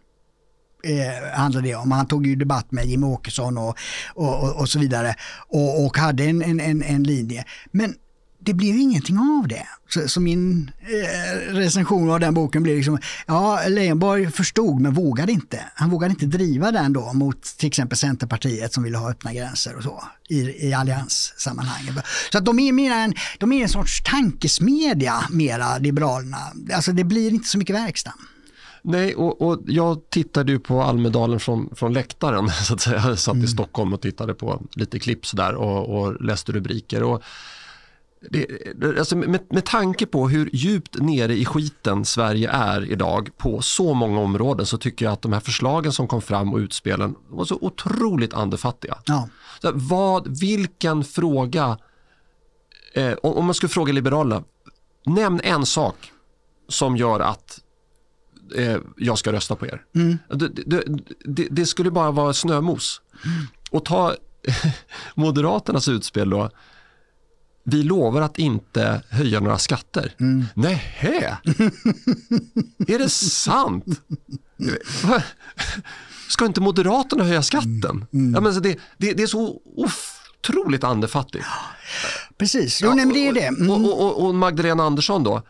eh, handlade det om. Han tog ju debatt med Jim Åkesson och, och, och, och så vidare och, och hade en, en, en, en linje. Men det blev ingenting av det. Så, så min eh, recension av den boken blev liksom, ja Leijonborg förstod men vågade inte. Han vågade inte driva den då mot till exempel Centerpartiet som ville ha öppna gränser och så i, i allianssammanhanget. Så att de är, mer en, de är en sorts tankesmedja mera Liberalerna. Alltså det blir inte så mycket verkstad.
Nej, och, och, jag tittade ju på Almedalen från, från läktaren. Så att säga. Jag satt mm. i Stockholm och tittade på lite klipp sådär och, och läste rubriker. Och det, alltså med, med tanke på hur djupt nere i skiten Sverige är idag på så många områden så tycker jag att de här förslagen som kom fram och utspelen var så otroligt andefattiga. Ja. Så vad, vilken fråga, eh, om man skulle fråga Liberalerna, nämn en sak som gör att eh, jag ska rösta på er. Mm. Det, det, det, skulle bara vara snömos. Mm. Och ta Moderaternas utspel då, vi lovar att inte höja några skatter. Mm. Nähä? är det sant? Ska inte Moderaterna höja skatten? Mm. mm. Ja, men det, det, det är så otroligt andefattigt.
Precis, jo, ja, nej, men det är det.
Mm. Och, och, och, Magdalena Andersson då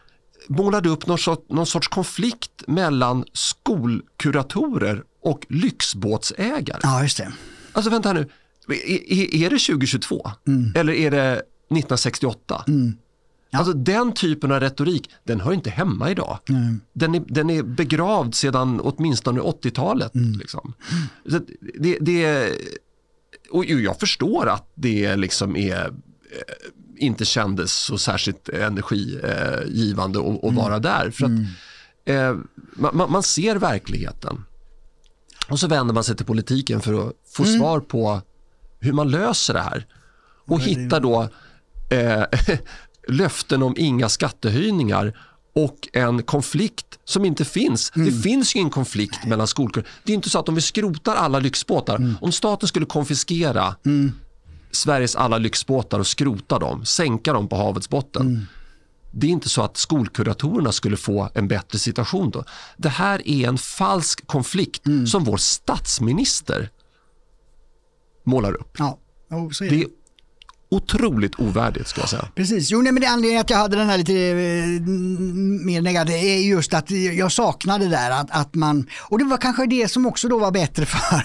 målade upp någon sorts, någon sorts konflikt mellan skolkuratorer och lyxbåtsägare.
Ja, just det.
Alltså vänta nu, är, är det 2022? Mm. Eller är det 1968. Mm. Ja. Alltså den typen av retorik, den hör inte hemma idag. Mm. Den, är, den är begravd sedan åtminstone 80-talet. Mm. Liksom. det, det, och jag förstår att det liksom är eh, inte kändes så särskilt energigivande att, att mm. vara där. För att, mm. eh, man, man, ser verkligheten. Och så vänder man sig till politiken för att få mm. svar på hur man löser det här. Och hittar då eh, löften om inga skattehöjningar och en konflikt som inte finns. Mm. Det finns ju en konflikt mellan skolor. Det är inte så att om vi skrotar alla lyxbåtar, mm. om staten skulle konfiskera mm. Sveriges alla lyxbåtar och skrota dem, sänka dem på havets botten. Mm. Det är inte så att skolkuratorerna skulle få en bättre situation då. Det här är en falsk konflikt mm. som vår statsminister målar upp.
Ja.
Oh, det. det är otroligt ovärdigt ska jag säga.
Precis, jo nej, men det anledningen att jag hade den här lite eh, mer negativa är just att jag saknade där att, att man, och det var kanske det som också då var bättre för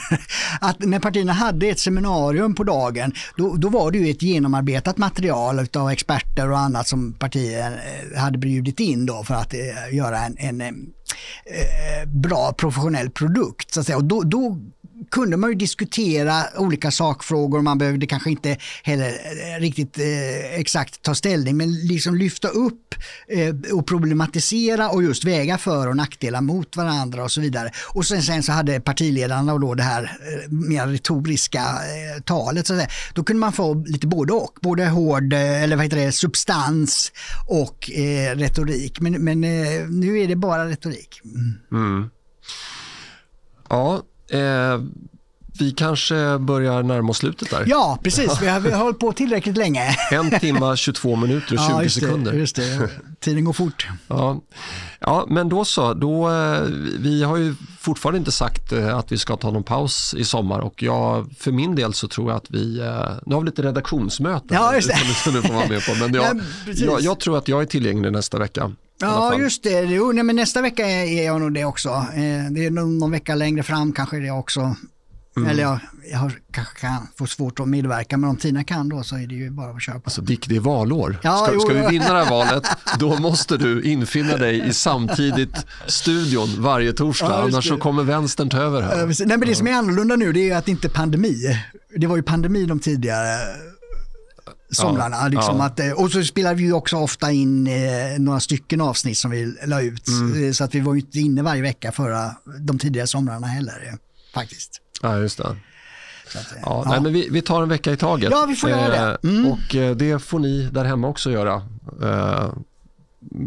att när partierna hade ett seminarium på dagen då, då var det ju ett genomarbetat material av experter och annat som partier eh, hade bjudit in då för att eh, göra en, en eh, bra professionell produkt. Så att säga. Och då, då kunde man ju diskutera olika sakfrågor. Man behövde kanske inte heller eh, riktigt eh, exakt ta ställning men liksom lyfta upp eh, och problematisera och just väga för och nackdelar mot varandra och så vidare. Och sen, sen så hade partiledarna och då det här eh, mer retoriska eh, talet. Så att säga. Då kunde man få lite både och, både hård eh, eller vad heter det, substans och eh, retorik. Men, men eh, nu är det bara retorik. Mm. Mm.
Ja, Eh, vi kanske börjar närma oss slutet där.
Ja, precis. Vi har, vi har hållit på tillräckligt länge.
en timme, 22 minuter och 20 ja, just det, sekunder.
Just det. Tiden går fort.
Ja. ja, men då så. Då, eh, vi har ju fortfarande inte sagt eh, att vi ska ta någon paus i sommar och jag, för min del så tror jag att vi, eh, nu har vi lite redaktionsmöte
ja, just det.
som du får vara med på, men jag, ja, jag, jag tror att jag är tillgänglig nästa vecka.
Ja, just det. Jo, nej, men nästa vecka är jag nog det också. Eh, det är någon, någon vecka längre fram kanske det också. Mm. Eller jag, jag har, kanske kan få svårt att medverka, men om Tina kan då så är det ju bara att köpa.
Alltså Dick, det är valår. Ja, ska, ska vi vinna det här valet, då måste du infinna dig i samtidigt studion varje torsdag, ja, annars så kommer vänstern ta över här.
Nej, men det som är annorlunda nu det är att det inte är pandemi. Det var ju pandemi de tidigare somrarna. Ja, liksom ja. Att, eh, och så spelade vi också ofta in eh, några stycken avsnitt som vi la ut. Mm. Eh, så att vi var inte inne varje vecka förra de tidigare somrarna heller. Eh, faktiskt.
Ja, just det. Att, ja, ja. Nej, men vi, vi, tar en vecka i taget.
Ja, vi får göra det. Mm.
Och det får ni där hemma också göra.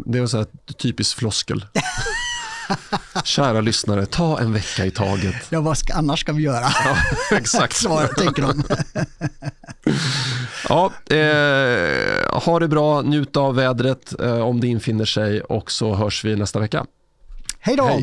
det är så här typisk floskel. Kära lyssnare, ta en vecka i taget.
Ja, vad ska, annars ska vi göra? Ja,
exakt.
Svar, tänker de.
ja, eh, ha det bra, njut av vädret eh, om det infinner sig och så hörs vi nästa vecka.
Hej då!